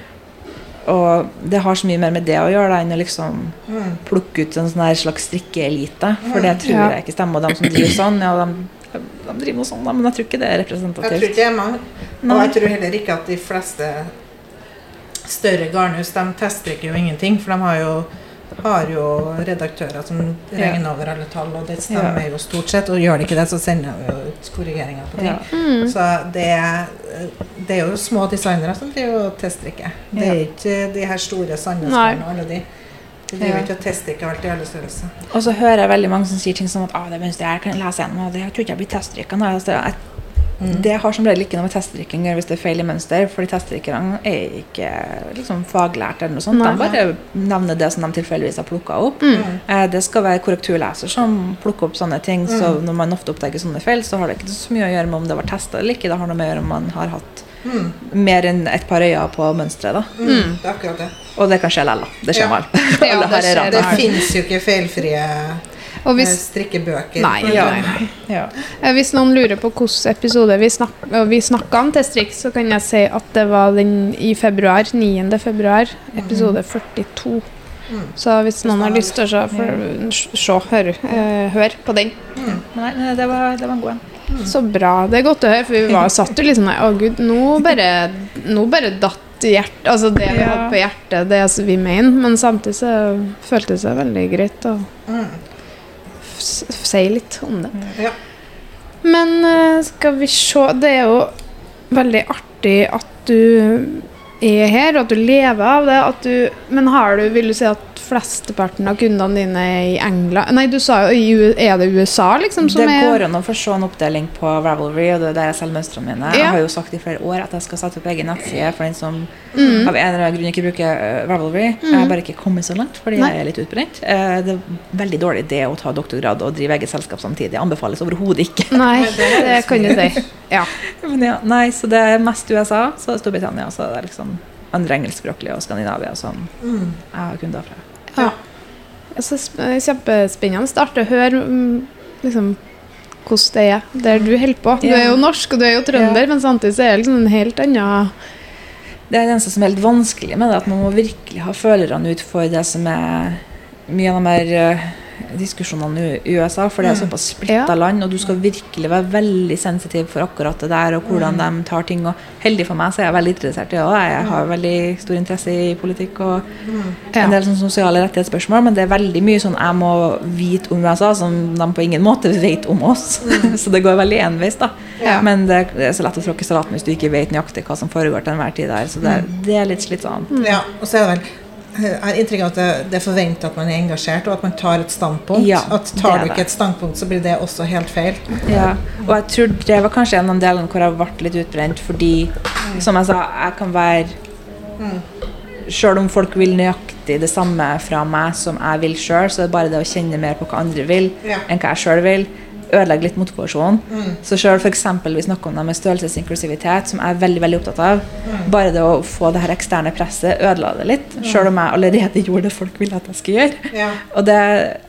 Og det har så mye mer med det å gjøre da, enn å liksom Mm. plukke ut en sånn slags strikkeelite. For det tror Ja. jeg ikke stemmer. Og de som driver sånn, ja, de, de driver noe da, men jeg tror ikke det er representativt. Jeg tror ikke det er meg. Og jeg tror heller ikke at de fleste større garnhus de teststrikker jo ingenting. For de har jo, har jo redaktører som regner over alle tall, og det stemmer jo stort sett. Og gjør de ikke det, så sender de jo ut korrigeringer på ting. Ja. Mm. Så det, det er jo små designere som driver og teststrikker. Det er Ja. ikke de her store Sandnes-barna og alle de. De driver Ja. ikke og teststrikker alt i alle størrelser. Og så hører jeg veldig mange som sier ting som at ah, det mønsteret her kan jeg lese gjennom, og det tror ikke jeg blir teststrikka. Nå». Altså, jeg- Mm. Det har som regel ikke noe med testdrikking å gjøre hvis det er feil i mønster, fordi testdrikkerne er ikke liksom, faglært eller noe sånt. Nei. De bare nevner det som de tilfeldigvis har plukka opp. Mm. Eh, Det skal være korrekturleser som plukker opp sånne ting, så Mm. når man ofte oppdager sånne feil, så har det ikke så mye å gjøre med om det var testa eller ikke. Det har noe med å gjøre om man har hatt Mm. mer enn et par øyne på mønsteret. da. Mm. Det er akkurat det. Og det kan skje likevel, da. Det skjer Ja. med (laughs) alle. Ja, det har Det det. fins jo ikke feilfrie hvis, strikkebøker. Nei, nei, nei. Ja. eh, hvis noen lurer på hvilken episode vi, snak, vi snakka om teststrikk, så kan jeg si at det var den i februar, 9. februar, episode 42. Mm. Så hvis noen har lyst til å se, høre, eh, hør på den. Mm. Nei, nei, det var, det var en god en. Så bra. Det er godt å høre, for vi (laughs) var, satt jo liksom sånn Å, gud, nå bare, nå bare datt hjertet Altså det vi Ja. hadde på hjertet, det vi mener, men samtidig så føltes det veldig greit Og, Mm. Si litt om det. Ja. Men eh, skal vi se Det er jo veldig artig at du er her, og at du lever av det. Du, men har du, vil du si at flesteparten av kundene dine er i England Nei, du sa jo Er det USA, liksom? Som det går an å få se en oppdeling på Ravelry, og det er der jeg selger mønstrene mine. Ja. Jeg har jo sagt i flere år at jeg skal sette opp egen nettside for den som Mm. av en eller annen grunn ikke bruker Ravelry. Ravelry. Jeg har bare ikke kommet så langt, fordi Nei. jeg er litt utbrent. Eh, det er veldig dårlig idé å ta doktorgrad og drive eget selskap samtidig. Anbefales overhodet ikke. Nei, (laughs) det kan du si. Ja. (laughs) Men ja, nei, så det er mest USA, så Storbritannia, så det er liksom andre engelskspråklige og Skandinavia som Mm. jeg har kunder fra. ja. Så sp- kjempespennende start å høre mm, liksom, hvordan det er der du holder på. Du er jo norsk, og du er jo trønder, men samtidig så er det liksom en helt annen Det er det eneste som er helt vanskelig med det, at man må virkelig ha følerne ut for det som er mye av de her eh, diskusjonene i USA, for det er såpass splitta Ja. land, og du skal virkelig være veldig sensitiv for akkurat det der, og hvordan de tar ting. Og heldig for meg så er jeg veldig interessert i det. og Jeg har veldig stor interesse i politikk og en del sånn sosiale rettighetsspørsmål, men det er veldig mye sånn jeg må vite om USA, som de på ingen måte vet om oss. (laughs) så det går veldig enveis, da. Ja. Men det, det er så lett å tråkke salaten hvis du ikke vet nøyaktig hva som foregår til enhver tid der. Så det, det er litt slitsomt. Ja, og så er det vel jeg har inntrykk av at det, det er forventa at man er engasjert, og at man tar et standpunkt. Ja, at Tar du ikke et standpunkt, så blir det også helt feil. Ja, og jeg tror det var kanskje en av delene hvor jeg ble litt utbrent, fordi som jeg sa, jeg kan være Sjøl om folk vil nøyaktig det samme fra meg som jeg vil sjøl, så er det bare det å kjenne mer på hva andre vil, enn hva jeg sjøl vil, ødelegger litt motivasjonen. Så sjøl f.eks. vi snakker om det med størrelsesinklusivitet, som jeg er veldig veldig opptatt av, bare det å få det her eksterne presset ødela det litt, sjøl om jeg allerede (laughs) gjorde det folk ville at jeg skulle gjøre. Ja. Og det,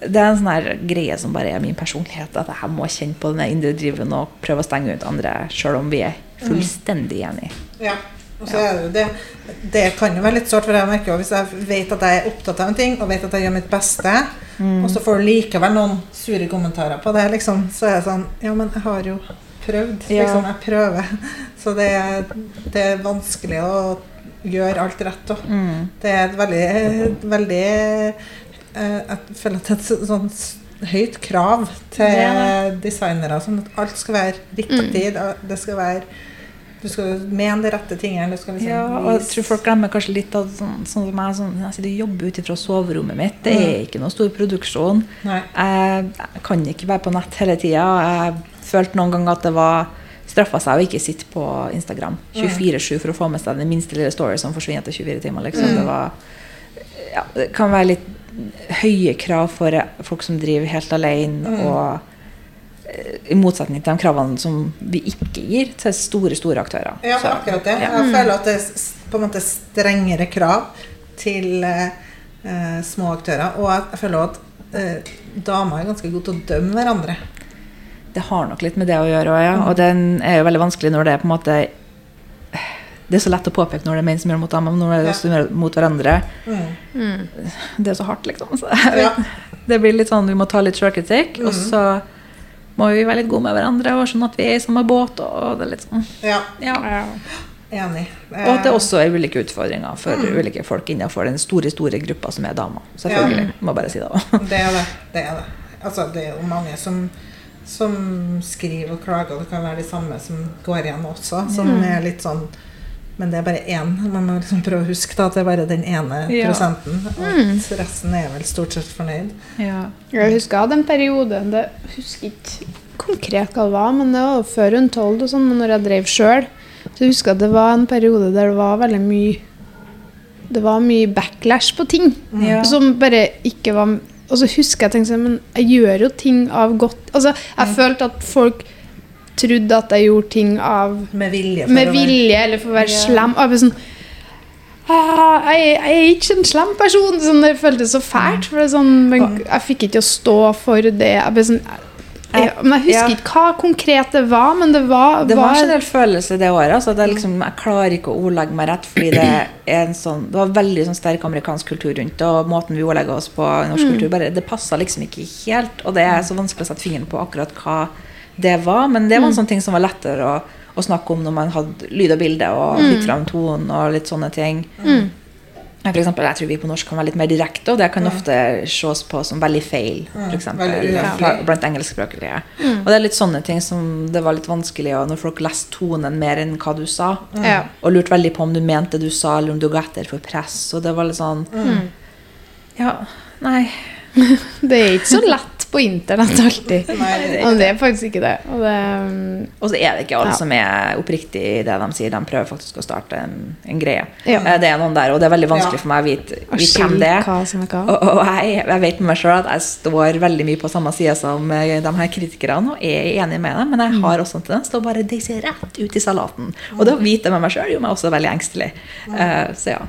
det er en sånn her greie som bare er min personlighet, at jeg må kjenne på den indre driven og prøve å stenge ut andre, sjøl om vi er fullstendig enige. Ja. Og så er det, det, kan jo være litt sårt, for jeg merker jo hvis jeg vet at jeg er opptatt av en ting, og vet at jeg gjør mitt beste, og så får du likevel noen sure kommentarer på det, liksom, så er det sånn Ja, men jeg har jo prøvd. Liksom, jeg prøver. (laughs) Så det, er- det er vanskelig å gjøre alt rett. Mm. Det er et veldig, veldig eh, Jeg føler at det er et sånn høyt krav til er designere. Sånn at alt skal være riktig. Mm. Det skal være Du skal mene de rette tingene. Liksom Ja, og jeg tror folk glemmer kanskje litt av sånn, sånn som meg, sånn, jeg sitter og jobber ut ifra soverommet mitt. Det er ikke noe stor produksjon. Nei. Jeg, jeg kan ikke være på nett hele tida. Jeg følte noen ganger at det var straffa seg å ikke sitte på Instagram 24-7 for å få med seg den minste lille story som forsvinner etter 24 timer. Liksom. Det, var, ja, det kan være litt høye krav for folk som driver helt alene. og eh, I motsetning til de kravene som vi ikke gir til store store aktører. Ja, Så, akkurat det. ja. Jeg føler at det er på en måte strengere krav til eh, eh, små aktører. Og jeg, jeg føler også at eh, damer er ganske gode til å dømme hverandre. Det har nok litt med det å gjøre òg, ja. Og den er jo veldig vanskelig når det er på en måte Det er så lett å påpeke når det er menn som gjør det mot damer, men når det er også ja. mot hverandre. Mm. Det er så hardt, liksom. Så, Ja. (laughs) Det blir litt sånn vi må ta litt sjølkritikk, og Mhm. så må vi være litt gode med hverandre og sånn at vi er i samme båt. Og det er litt sånn ja, ja. enig. Og at det Eh, også er ulike utfordringer for mm. ulike folk innenfor den store store gruppa som er damer. Selvfølgelig. Må bare si det òg. (laughs) Det er det. Det er det. Altså, det er jo mange som, som skriver og klager, og det kan være de samme som går igjen også, som Mm. er litt sånn Men det er bare én. Man må liksom prøve å huske da, at det er bare den ene Ja. prosenten. Og at resten er vel stort sett fornøyd. Ja. Jeg husker jeg hadde en periode det, Jeg husker ikke konkret hva det var, men det var før tolv og sånn, men når jeg drev sjøl, så jeg husker at det var en periode der det var veldig mye Det var mye backlash på ting Ja. som bare ikke var Og så husker jeg tenkte sånn, men jeg gjør jo ting av godt Altså, jeg følte at folk trodde at jeg gjorde ting av Med vilje. for med å være- vilje eller for å være Ja. slem. Og jeg ble sånn «Ah, jeg, jeg er ikke en slem person. Sånn, det føltes så fælt. For det er sånn, men jeg fikk ikke å stå for det. Jeg ble sånn, jeg, men jeg husker Ja. ikke hva konkret det var, men det var, Det var en del følelse det året. Altså, at jeg, liksom, jeg klarer ikke å ordlegge meg rett, fordi det er en sånn Det var veldig sånn sterk amerikansk kultur rundt det, og måten vi ordlegger oss på i norsk kultur, bare, det passa liksom ikke helt. Og det er så vanskelig å sette fingeren på akkurat hva det var. Men det var en sånn ting som var lettere å, å snakke om når man hadde lyd og bilde og fikk fram tonen og litt sånne ting. Mm. for eksempel, jeg tror vi på norsk kan være litt mer direkte, og det kan ofte ses på som veldig feil. For eksempel, ja. blant engelskspråklige. Og det er litt sånne ting som det var litt vanskelig og når folk leste tonen mer enn hva du sa. ja. Og lurte veldig på om du mente det du sa, eller om du ga etter for press. Og det var litt sånn Ja, nei. (laughs) Det er ikke så lett på internett alltid. Nei, det er Og det er faktisk ikke det. Og det um, Og så er det ikke alle Ja. som er oppriktig i det de sier. De prøver faktisk å starte en, en greie. Ja. Eh, Det er noen der, og det er veldig vanskelig Ja. for meg å vite, vite hvem det er. hva som er hva. Og, og jeg, jeg vet med meg sjøl at jeg står veldig mye på samme side som eh, de her kritikerne, og er enig med dem, men jeg har også en tendens til å bare deise rett ut i salaten. Og det å vite med meg sjøl gjør meg også veldig engstelig. Uh, så ja.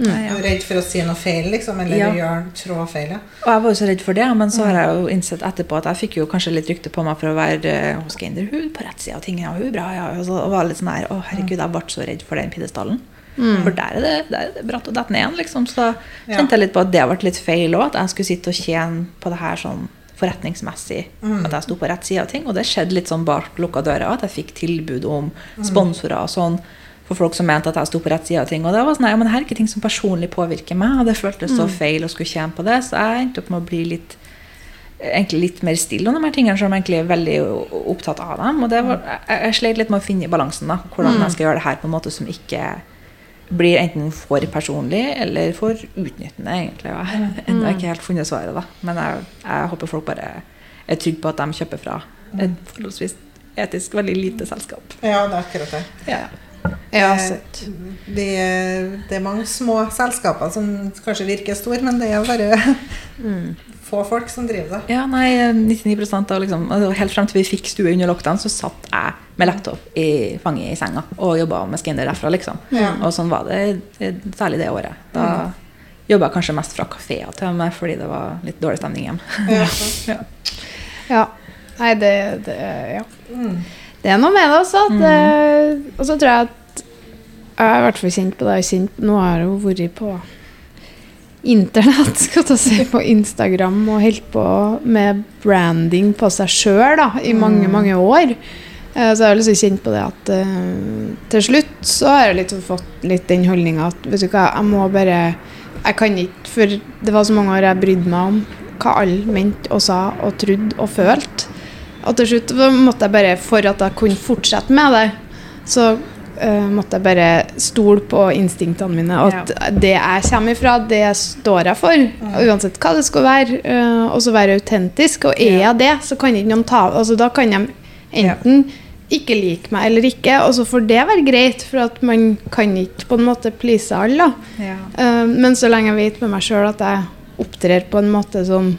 Er redd for å si noe feil, liksom? Eller Ja. gjøre trå feil? Ja. Og jeg var jo så redd for det, men så har jeg jo innsett etterpå at jeg fikk jo kanskje litt rykte på meg for å være hos Geinderhud hun på rett side av ting, og hun bra, ja. Og så var litt sånn her Å, herregud, jeg ble så redd for den pidestallen. For der er, det, der er det bratt å dette ned igjen. Liksom. Så kjente jeg litt på at det ble litt feil òg. At jeg skulle sitte og tjene på det her sånn forretningsmessig. At jeg sto på rett side av ting. Og det skjedde litt sånn bak lukka dører. At jeg fikk tilbud om sponsorer og sånn. For folk som mente at jeg sto på rett side av ting. Og det var sånn, ja, men det her er ikke ting som personlig påvirker meg. Og det føltes så feil å skulle tjene på det. Så jeg endte opp med å bli litt egentlig litt mer stille om de her tingene, som egentlig er veldig opptatt av dem. Og det var, jeg, jeg slet litt med å finne balansen. da, Hvordan jeg skal gjøre det her på en måte som ikke blir enten for personlig eller for utnyttende, egentlig. Ja. jeg har ikke helt funnet svaret, da. Men jeg, jeg håper folk bare er trygge på at de kjøper fra et forholdsvis etisk veldig lite selskap. Ja, det er akkurat det. Ja. Ja, Det, det er mange små selskaper som kanskje virker store, men det er bare få folk som driver det. Ja, nei, 99% av liksom, altså Helt frem til vi fikk stue under lockdown, så satt jeg med laptop i fanget i senga og jobba med skinner derfra, liksom. Ja. Og sånn var det eh, særlig det året. Da jobba jeg kanskje mest fra kafeer til og med fordi det var litt dårlig stemning hjemme. Ja. (laughs) Ja. Ja. Nei, det, det Ja. Mm. Det er noe med det også. At, mm. og så tror jeg at jeg har i hvert fall kjent på det. Kjent, nå har jeg jo vært på internett, (laughs) skal jeg si, på Instagram og holdt på med branding på seg sjøl i mange, mange år. Eh, Så jeg har liksom kjent på det at eh, til slutt så har jeg litt fått litt den holdninga at vet du hva, jeg må bare Jeg kan ikke For det var så mange år jeg brydde meg om hva alle mente og sa og trodde og følte. Og til slutt måtte jeg bare, for at jeg kunne fortsette med det, så uh, måtte jeg bare stole på instinktene mine. At at det jeg kommer ifra, det står jeg for. Uansett hva det skal være. Uh, og så være autentisk. Og er jeg det, så kan ikke noen ta altså Da kan de enten ikke like meg eller ikke, og så får det være greit, for at man kan ikke på en måte please alle. Ja. Uh, men så lenge jeg vet med meg sjøl at jeg opptrer på en måte som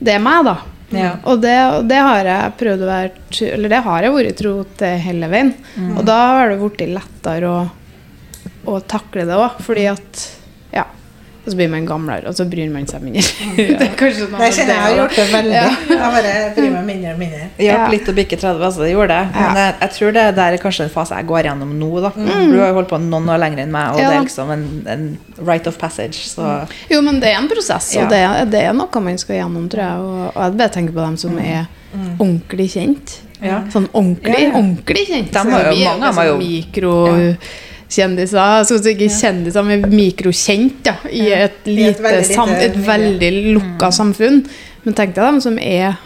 Det er meg, da. Ja. Og det, og det har jeg prøvd å være Eller det har jeg vært tro til hele veien. Og da har det blitt lettere å, å takle det òg, fordi at. Og så blir man gamlere, og så bryr man seg mindre. (laughs) det er kanskje noe Det kjenner jeg har gjort det veldig. Ja. Jeg bare bryr meg mindre og mindre. Det hjalp Ja. litt å bikke 30, altså det gjorde det. Men jeg, jeg tror det der er kanskje en fase jeg går gjennom nå. da. Mm. Du har jo holdt på noen år lenger enn meg, og Ja. det er liksom en, en right of passage. Så Jo, men det er en prosess, og det, er- det er noe man skal gjennom, tror jeg. Og, og jeg bare tenker på dem som er ordentlig kjent. Ja. Sånn ordentlig, Ja, ja. ordentlig kjent. De Så har jo- mange av meg jo. Mikro... jo- mikrokjendiser. Så ikke kjendiser, men mikrokjent da, i et lite, et veldig sam, et veldig lukka samfunn. Men tenk deg dem som er,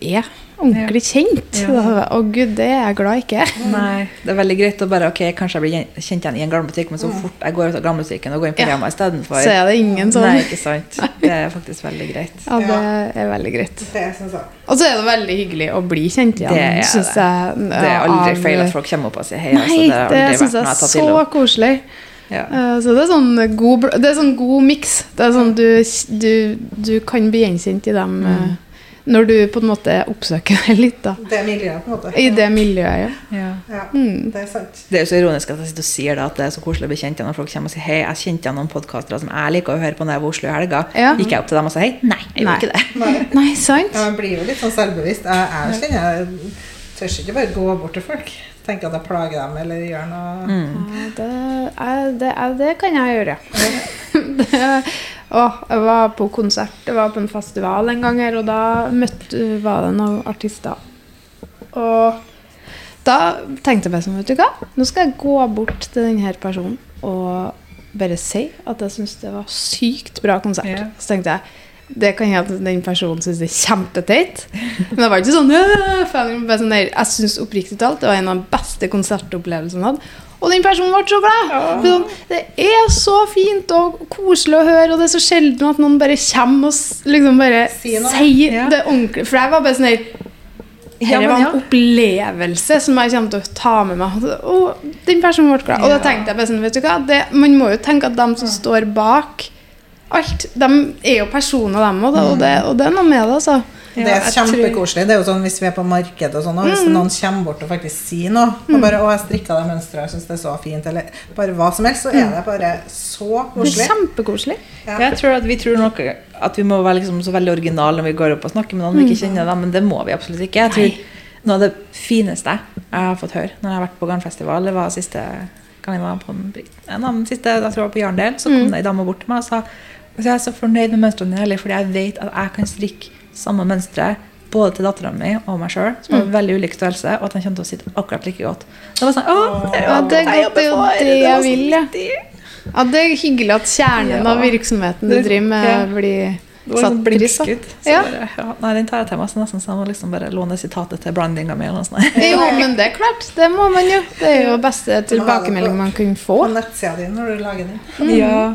er ordentlig kjent. Ja. (laughs) Å gud, det er jeg glad ikke. nei, det er veldig greit å bare Ok, kanskje jeg blir kjent igjen i en gamlebutikk, men så fort jeg går ut av gammelbutikken og går inn på Ja. Rema istedenfor Så er det ingen sånn. Nei, ikke sant. Det er faktisk veldig greit. Ja, det er veldig greit. Det syns jeg. Og så er det veldig hyggelig å bli kjent igjen. Det er synes det. jeg, Det er aldri av- feil at folk kommer opp og sier hei. Nei, altså, det har det syns jeg er så koselig. Ja. Eh, Så det er sånn god, det er sånn god miks. Det er sånn du, du, du kan bli gjenkjent i dem eh, når du på en måte oppsøker det (laughs) litt, da. Det er miljøet, på en måte. I det miljøet, ja. Ja. Ja, Mm. det er sant. Det er jo så ironisk at jeg sitter og sier det, at det er så koselig å bli kjent igjen når folk kommer og sier hei, jeg kjente igjen noen podkastere som jeg liker å høre på når jeg var i Oslo i helga. Ja. Gikk jeg opp til dem og sa hei? Nei, jeg gjorde ikke det. Nei. (laughs) Nei, sant? Ja, Jeg blir jo litt sånn selvbevisst. Jeg, jeg kjenner jeg tør ikke bare gå bort til folk. Tenke at jeg plager dem eller gjør noe Ja, det, er, det, er, det kan jeg gjøre. (laughs) det, å, jeg var på konsert, jeg var på en festival en gang her, og da møtte, var det noen artister. Og da tenkte jeg bare sånn, vet du hva, nå skal jeg gå bort til denne personen og bare si at jeg syns det var sykt bra konsert. Yeah. Så tenkte jeg det kan hende den personen syns det er kjempeteit. Men det var ikke sånn, «Øh», bare sånn Jeg syns oppriktig talt det var en av de beste konsertopplevelsene jeg hadde. Og den personen ble så glad! Ja. Det er så fint og koselig å høre, og det er så sjelden at noen bare kommer og liksom bare Si sier Ja. det ordentlig. For jeg var bare sånn her Dette var en opplevelse som jeg kommer til å ta med meg. Og den personen ble glad. Og da tenkte jeg bare sånn, vet du hva, det, man må jo tenke at de som står bak alt, de er jo personer, dem òg, og, og det er noe med det, altså. Det er kjempekoselig. tror-. Det er jo sånn hvis vi er på markedet og sånn, og hvis noen kommer bort og faktisk sier noe og bare 'Å, jeg strikka det mønsteret, jeg syns det er så fint', eller bare hva som helst, så er det bare så Det koselig. kjempekoselig. Ja. Jeg tror at Vi tror nok at vi må være liksom så veldig originale når vi går opp og snakker med noen vi ikke kjenner, dem, men det må vi absolutt ikke. Jeg tror Noe av det fineste jeg har fått høre når jeg har vært på garnfestival, det var siste gang jeg var på en, en av de siste, jeg tror jeg var på Jarndal, så kom det ei dame bort til meg og sa «Altså, jeg er så fornøyd med mønstrene dine, fordi jeg vet at jeg kan strikke samme mønstre både til dattera mi og meg sjøl, som har veldig ulik størrelse, og at han kommer til å sitte akkurat like godt. Det var sånn, Åh, det Ja, det er godt, det er jo det jeg vil, ja. Ja, det er hyggelig at kjernen Ja. av virksomheten du driver med, ja. blir Det var satt sånn pris på. Ja. ja, nei, den tar jeg til meg. Så nesten så jeg må liksom bare låne sitatet til brandinga mi. Jo, men det er klart. Det må man jo. Det er jo beste tilbakemelding man kunne På få. nettsida di når du lager den. Ja.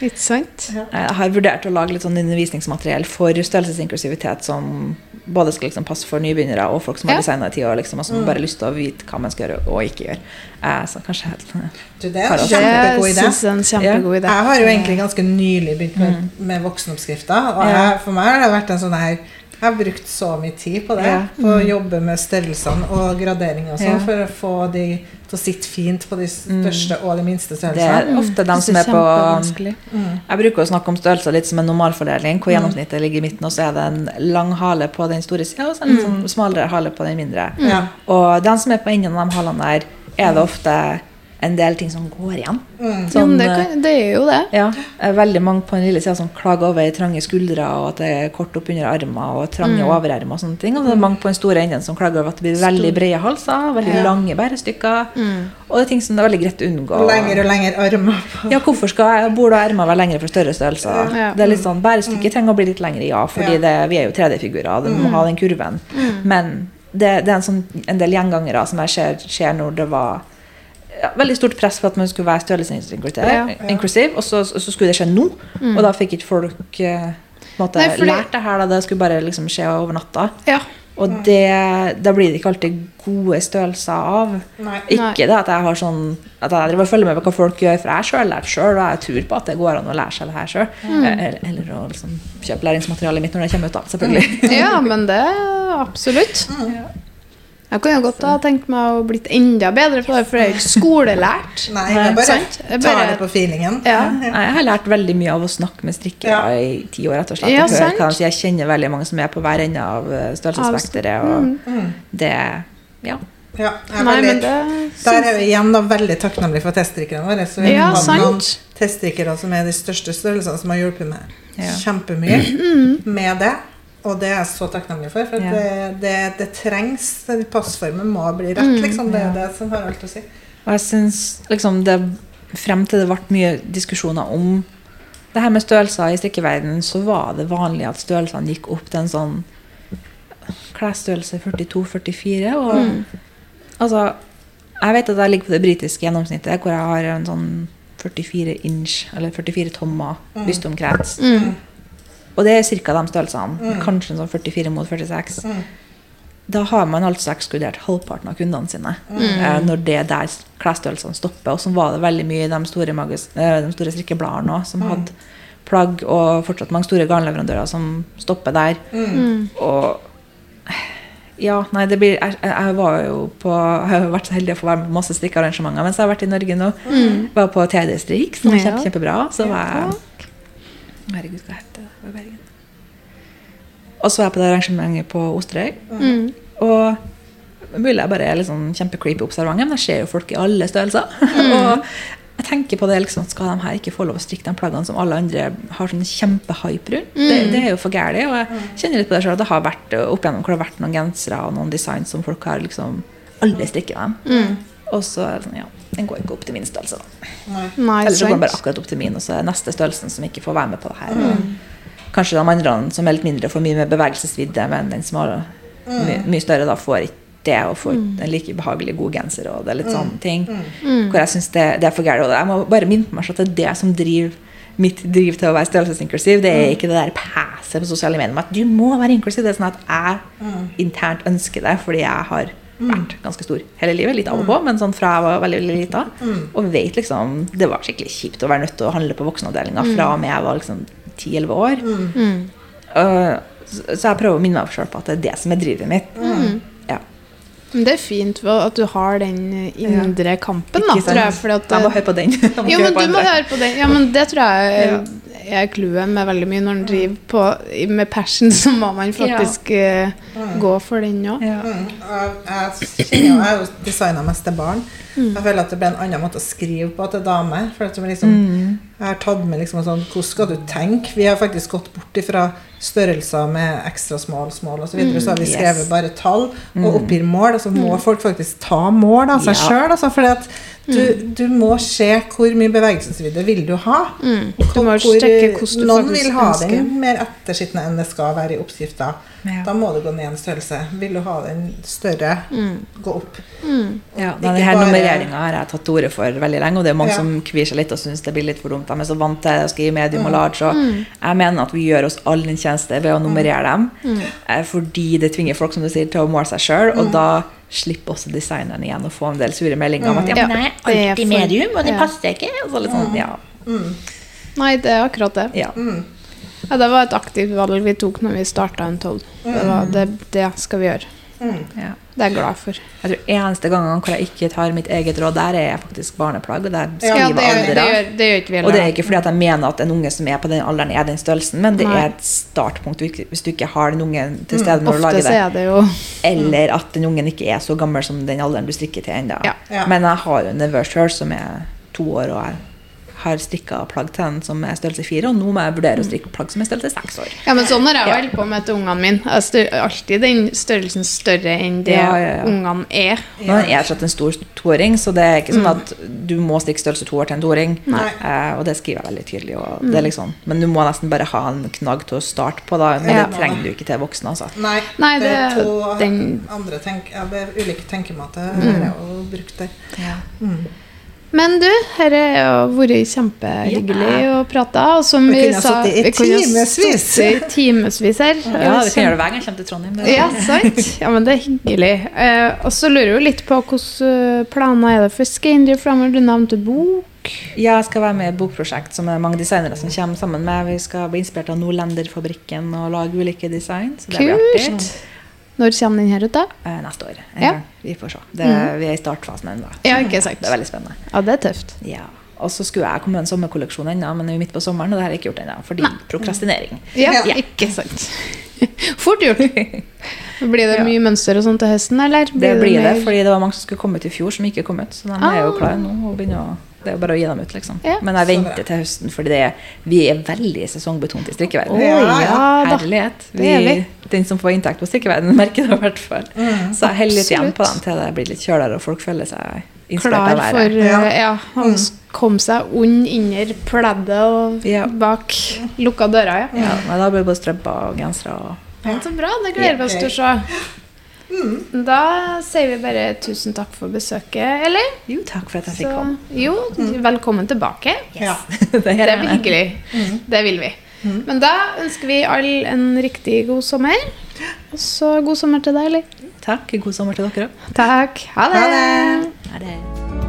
Ikke sant? Jeg har vurdert å lage litt sånn undervisningsmateriell for størrelsesinklusivitet som både skal liksom passe for nybegynnere og folk som har Ja. designa i ti år, liksom, og som bare har lyst til å vite hva man skal gjøre og ikke gjøre. Eh, så kanskje helt Du, det er en kjempegod idé. syns en kjempegod idé. Jeg har jo egentlig ganske nylig begynt med, med voksenoppskrifter. Og Mm. Jeg, for meg har det vært en sånn her Jeg har brukt så mye tid på det. Ja. Mm. På å jobbe med størrelsene og gradering og sånn, Ja. for å få de til å sitte fint på de største og de minste Det er ofte dem som er på. Mm. Jeg bruker å snakke om størrelser litt som en normalfordeling, hvor gjennomsnittet ligger i midten, og så er det en lang hale på den store sida, og så en litt sånn smalere hale på den mindre. Ja. Og den som er på enden av de halene der, er det ofte en del ting som går igjen. Mm. Sånn, det, eh, kan, det er jo det. Ja, veldig mange på den lille sida som klager over trange skuldre og at det er kort opp under armer og trange overarmer og sånne ting. Og det er mange på den store enden som klager over at det blir veldig brede halser, veldig Ja. lange bærestykker. Og det er ting som det er veldig greit å unngå. Lenger lengre og lengre armer. på Ja, hvorfor skal bord og ermer være lengre for større størrelser? Ja. Det er litt sånn, Bærestykket trenger å bli litt lengre, ja, fordi Ja. det, vi er jo 3D-figurer. Det må ha den kurven. Men det, det er en, sånn, en del gjengangere som jeg ser skjer når det var ja, veldig stort press på at man skulle være størrelsesinklusiv, Ja. inklusiv, og så, så skulle det skje nå. Og da fikk ikke folk uh, måte, Nei, fordi- lært det her. Da. Det skulle bare liksom skje over natta. Ja. Og det, da blir det ikke alltid gode størrelser av. Nei. Ikke det at jeg har sånn At jeg driver og følger med på hva folk gjør, for jeg har sjøl lært sjøl, og jeg tror på at det går an å lære seg det her sjøl. Eller, eller å liksom kjøpe læringsmaterialet mitt når det kommer ut, da. Selvfølgelig. ja, men det absolutt. Jeg kunne jo godt ha tenkt meg å blitt enda bedre for det er jo ikke skolelært. (laughs) Nei, jeg bare Sant? Jeg tar det på feelingen. Ja. Nei, Jeg har lært veldig mye av å snakke med strikkere Ja. i ti år. rett og slett. Ja, Jeg, hører sier. jeg kjenner veldig mange som er på hver ende av eh, størrelsesspekteret. Og Mm. det Ja. Ja, jeg er Nei, men veldig, det der er vi igjen da veldig takknemlige for teststrikkerne våre. Så vi Ja, har sant. noen teststrikkere som er de største størrelsene, som har hjulpet meg Ja. kjempemye med det. Og det er jeg så takknemlig for. For Ja. det, det, det trengs. Passformen må bli rett, Mm. liksom. Det er det som har alt å si. Og jeg synes, liksom det Frem til det ble mye diskusjoner om det her med størrelser i strikkeverdenen, så var det vanlig at størrelsene gikk opp til en sånn klesstørrelse 42-44. Og Mm. altså Jeg vet at jeg ligger på det britiske gjennomsnittet, hvor jeg har en sånn 44 inch, eller 44 tommer bystomkrets. Mm. Og det er ca. de størrelsene. Kanskje en sånn 44 mot 46. Mm. Da har man altså ekskludert halvparten av kundene sine. Eh, når det der klesstørrelsene stopper. Og så var det veldig mye i de store, magas eh, de store strikkebladene òg, som hadde plagg, og fortsatt mange store garnleverandører som stopper der. Mm. Og ja, nei, det blir Jeg, jeg var jo på Jeg har vært så heldig å få være med på masse strikkearrangementer mens jeg har vært i Norge nå. Var på TD-strikk, som var kjempe, kjempebra. Så var jeg Herregud, hva heter det? på Bergen. Og så var jeg på det arrangementet på Osterøy. Mm. Og mulig jeg bare er liksom kjempecreepy observant, men jeg ser jo folk i alle størrelser. (laughs) og jeg tenker på det, liksom, Skal de her ikke få lov å strikke de plaggene som alle andre har sånn kjempehype rundt? Det, det er jo for gærent. Og jeg kjenner litt på det selv, at det har vært opp igjennom hvor det har vært noen gensere og noen design som folk har liksom aldri strikket dem. Mm. Og så er det sånn, ja, den går ikke opp til min størrelse. da. Nei. Eller så går den bare akkurat opp til min, og så er neste størrelsen som ikke får være med på det her. Kanskje de andre som er litt mindre, får mye mer bevegelsesvidde, men den som har my mye større, da får ikke det, og får mm. en like behagelig god genser, og det er litt sånne ting. Mm. Hvor jeg synes det, det er for gærent. Og jeg må bare minne meg selv at det er det som driver mitt driv til å være størrelsesinklusiv. Det er ikke det der passet på sosiale medier om at du må være inklusiv. Det er sånn at jeg internt ønsker det, fordi jeg har vært ganske stor hele livet. Litt av og på, men sånn fra jeg var veldig, veldig lita. Og vet liksom Det var skikkelig kjipt å være nødt til å handle på voksenavdelinga fra og med jeg var liksom 10-11 år. Mm. Uh, så så jeg prøver å minne meg selv på at det er det som er drivet mitt. Ja. Men det er fint at du har den eh, indre kampen, da, Ikke sant? tror jeg. Fordi at, Jeg må høre på den. (laughs) Jo, men du må høre på den. Ja, men det tror jeg er clouet med veldig mye. Når en driver på, med passion, (laughs) så må man faktisk ja. gå for den òg. Ja. Mm. Jeg, jeg jeg har jo designa mest til barn. Jeg føler at det ble en annen måte å skrive på til damer. For at liksom, Mm. Jeg har tatt med liksom sånn Hvordan skal du tenke? Vi har faktisk gått bort ifra størrelser med ekstra small, small osv. Så, videre, så har vi Yes. skrevet bare tall og oppgir mål. Og så må folk faktisk ta mål av seg Ja. sjøl. Altså, at du, du må se hvor mye bevegelsesvidde vil du ha. Mm. Du Hvor- du Noen vil ha ønsker. den mer ettersittende enn det skal være i oppskrifta. Ja. Da må du gå ned en størrelse. Vil du ha den større, Mm. gå opp. Ja, Ikke denne her bare- nummereringa har jeg tatt til orde for veldig lenge, og det er mange Ja. som kvier seg litt og syns det blir litt for dumt. De er så vant til å skrive medium Mm. og large, og jeg mener at vi gjør oss alle en tjeneste ved å nummerere dem, Mm. eh, fordi det tvinger folk som du sier, til å måle seg sjøl, Mm. og da slipper også designeren igjen å få en del sure meldinger om at ja, Ja, men jeg det er er alltid medium, og det passer ikke. Og så litt sånn, ja. Nei, det er akkurat det. ja. Ja, det var et aktivt valg vi tok når vi starta en tolv. Det, var, det, det skal vi gjøre. ja. Det er jeg glad for. Jeg tror eneste gangen hvor jeg ikke tar mitt eget råd, der er jeg faktisk barneplagg, og der Ja, skriver det, gjør, andre. det, gjør, det gjør ikke vi Og det er ikke fordi at jeg mener at en unge som er på den alderen, er den størrelsen, men det Nei. er et startpunkt hvis du ikke har den ungen til stede når du lager det. er det jo Eller at den ungen ikke er så gammel som den alderen du strikker til ennå. Ja. Ja. Men jeg har jo en nevø sjøl som er to år, og jeg har strikka plagg til den som er størrelse fire, og nå må jeg vurdere å strikke plagg som er størrelse seks år. Ja, men sånn har jeg Ja. holdt på med til ungene mine. Stør, alltid den størrelsen større enn det Ja, ja, ja. ungene er. Nå er jeg slett en stor toåring, så det er ikke sånn at du må strikke størrelse to år til en toåring. Eh, og det skriver jeg veldig tydelig. Og det er liksom, men du må nesten bare ha en knagg til å starte på, da. Men det trenger du ikke til voksne, altså. Nei, Nei, det er to den- andre tenk, ja, det er ulike tenkemåter å jeg jo brukt der. Men du, dette har vært kjempehyggelig å prate. Og som Vi vi, kunne sa sittet i vi kunne ha timevis. sittet i timevis her. Ja, vi kan gjøre det hver gang jeg kommer til Trondheim. Ja, sant? Ja, men det er hyggelig. Eh, og så lurer jeg litt på hvilke eh, planer er det for Skeindriv framover? Du nevnte bok. Ja, Jeg skal være med i et bokprosjekt som er mange designere som kommer sammen med. Vi skal bli inspirert av Nordlenderfabrikken og lage ulike design. Så det blir artig. Når kommer den her ut, da? Eh, neste år. En Ja. gang. Vi får se. Det, Vi er i startfasen ennå. Ja, ikke sant. Det er veldig spennende. Ja, det er tøft. Ja. Og så skulle jeg komme med en sommerkolleksjon ennå, men det er jo midt på sommeren, og det har jeg ikke gjort ennå. Fordi prokrastinering. Ja, Ja. ikke sant. (laughs) Fort gjort. (laughs) Blir det mye mønster og sånt til høsten, eller? Det blir det, det fordi det var mange som skulle komme ut i fjor, som ikke kom ut. Så de er jo Ah. klare nå. og begynner å det er jo bare å gi dem ut, liksom. Ja. Men jeg venter til høsten, er, vi er veldig sesongbetont i strikkeverden. Oh, Ja, ja. Herlighet. Er vi. Den som får inntekt på strikkeverden, merker det i hvert fall. Så jeg holder litt igjen på dem til det blir litt kjøligere og folk føler seg inspirert Klar av for været. ja. Ja. ja, han kom seg ond under pleddet og Ja. bak lukka døra, ja. Ja, men da blir det både strømper og gensere og Så bra, det gleder vi oss til å se. Da sier vi bare tusen takk for besøket, eller? Jo, takk for at jeg fikk komme. jo, velkommen tilbake. Ja. det, (laughs) Det er hyggelig. hyggelig. Det vil vi. Men da ønsker vi alle en riktig god sommer. Og så god sommer til deg, eller? Takk. God sommer til dere òg. Takk. Ha det. Ha det. Ha det.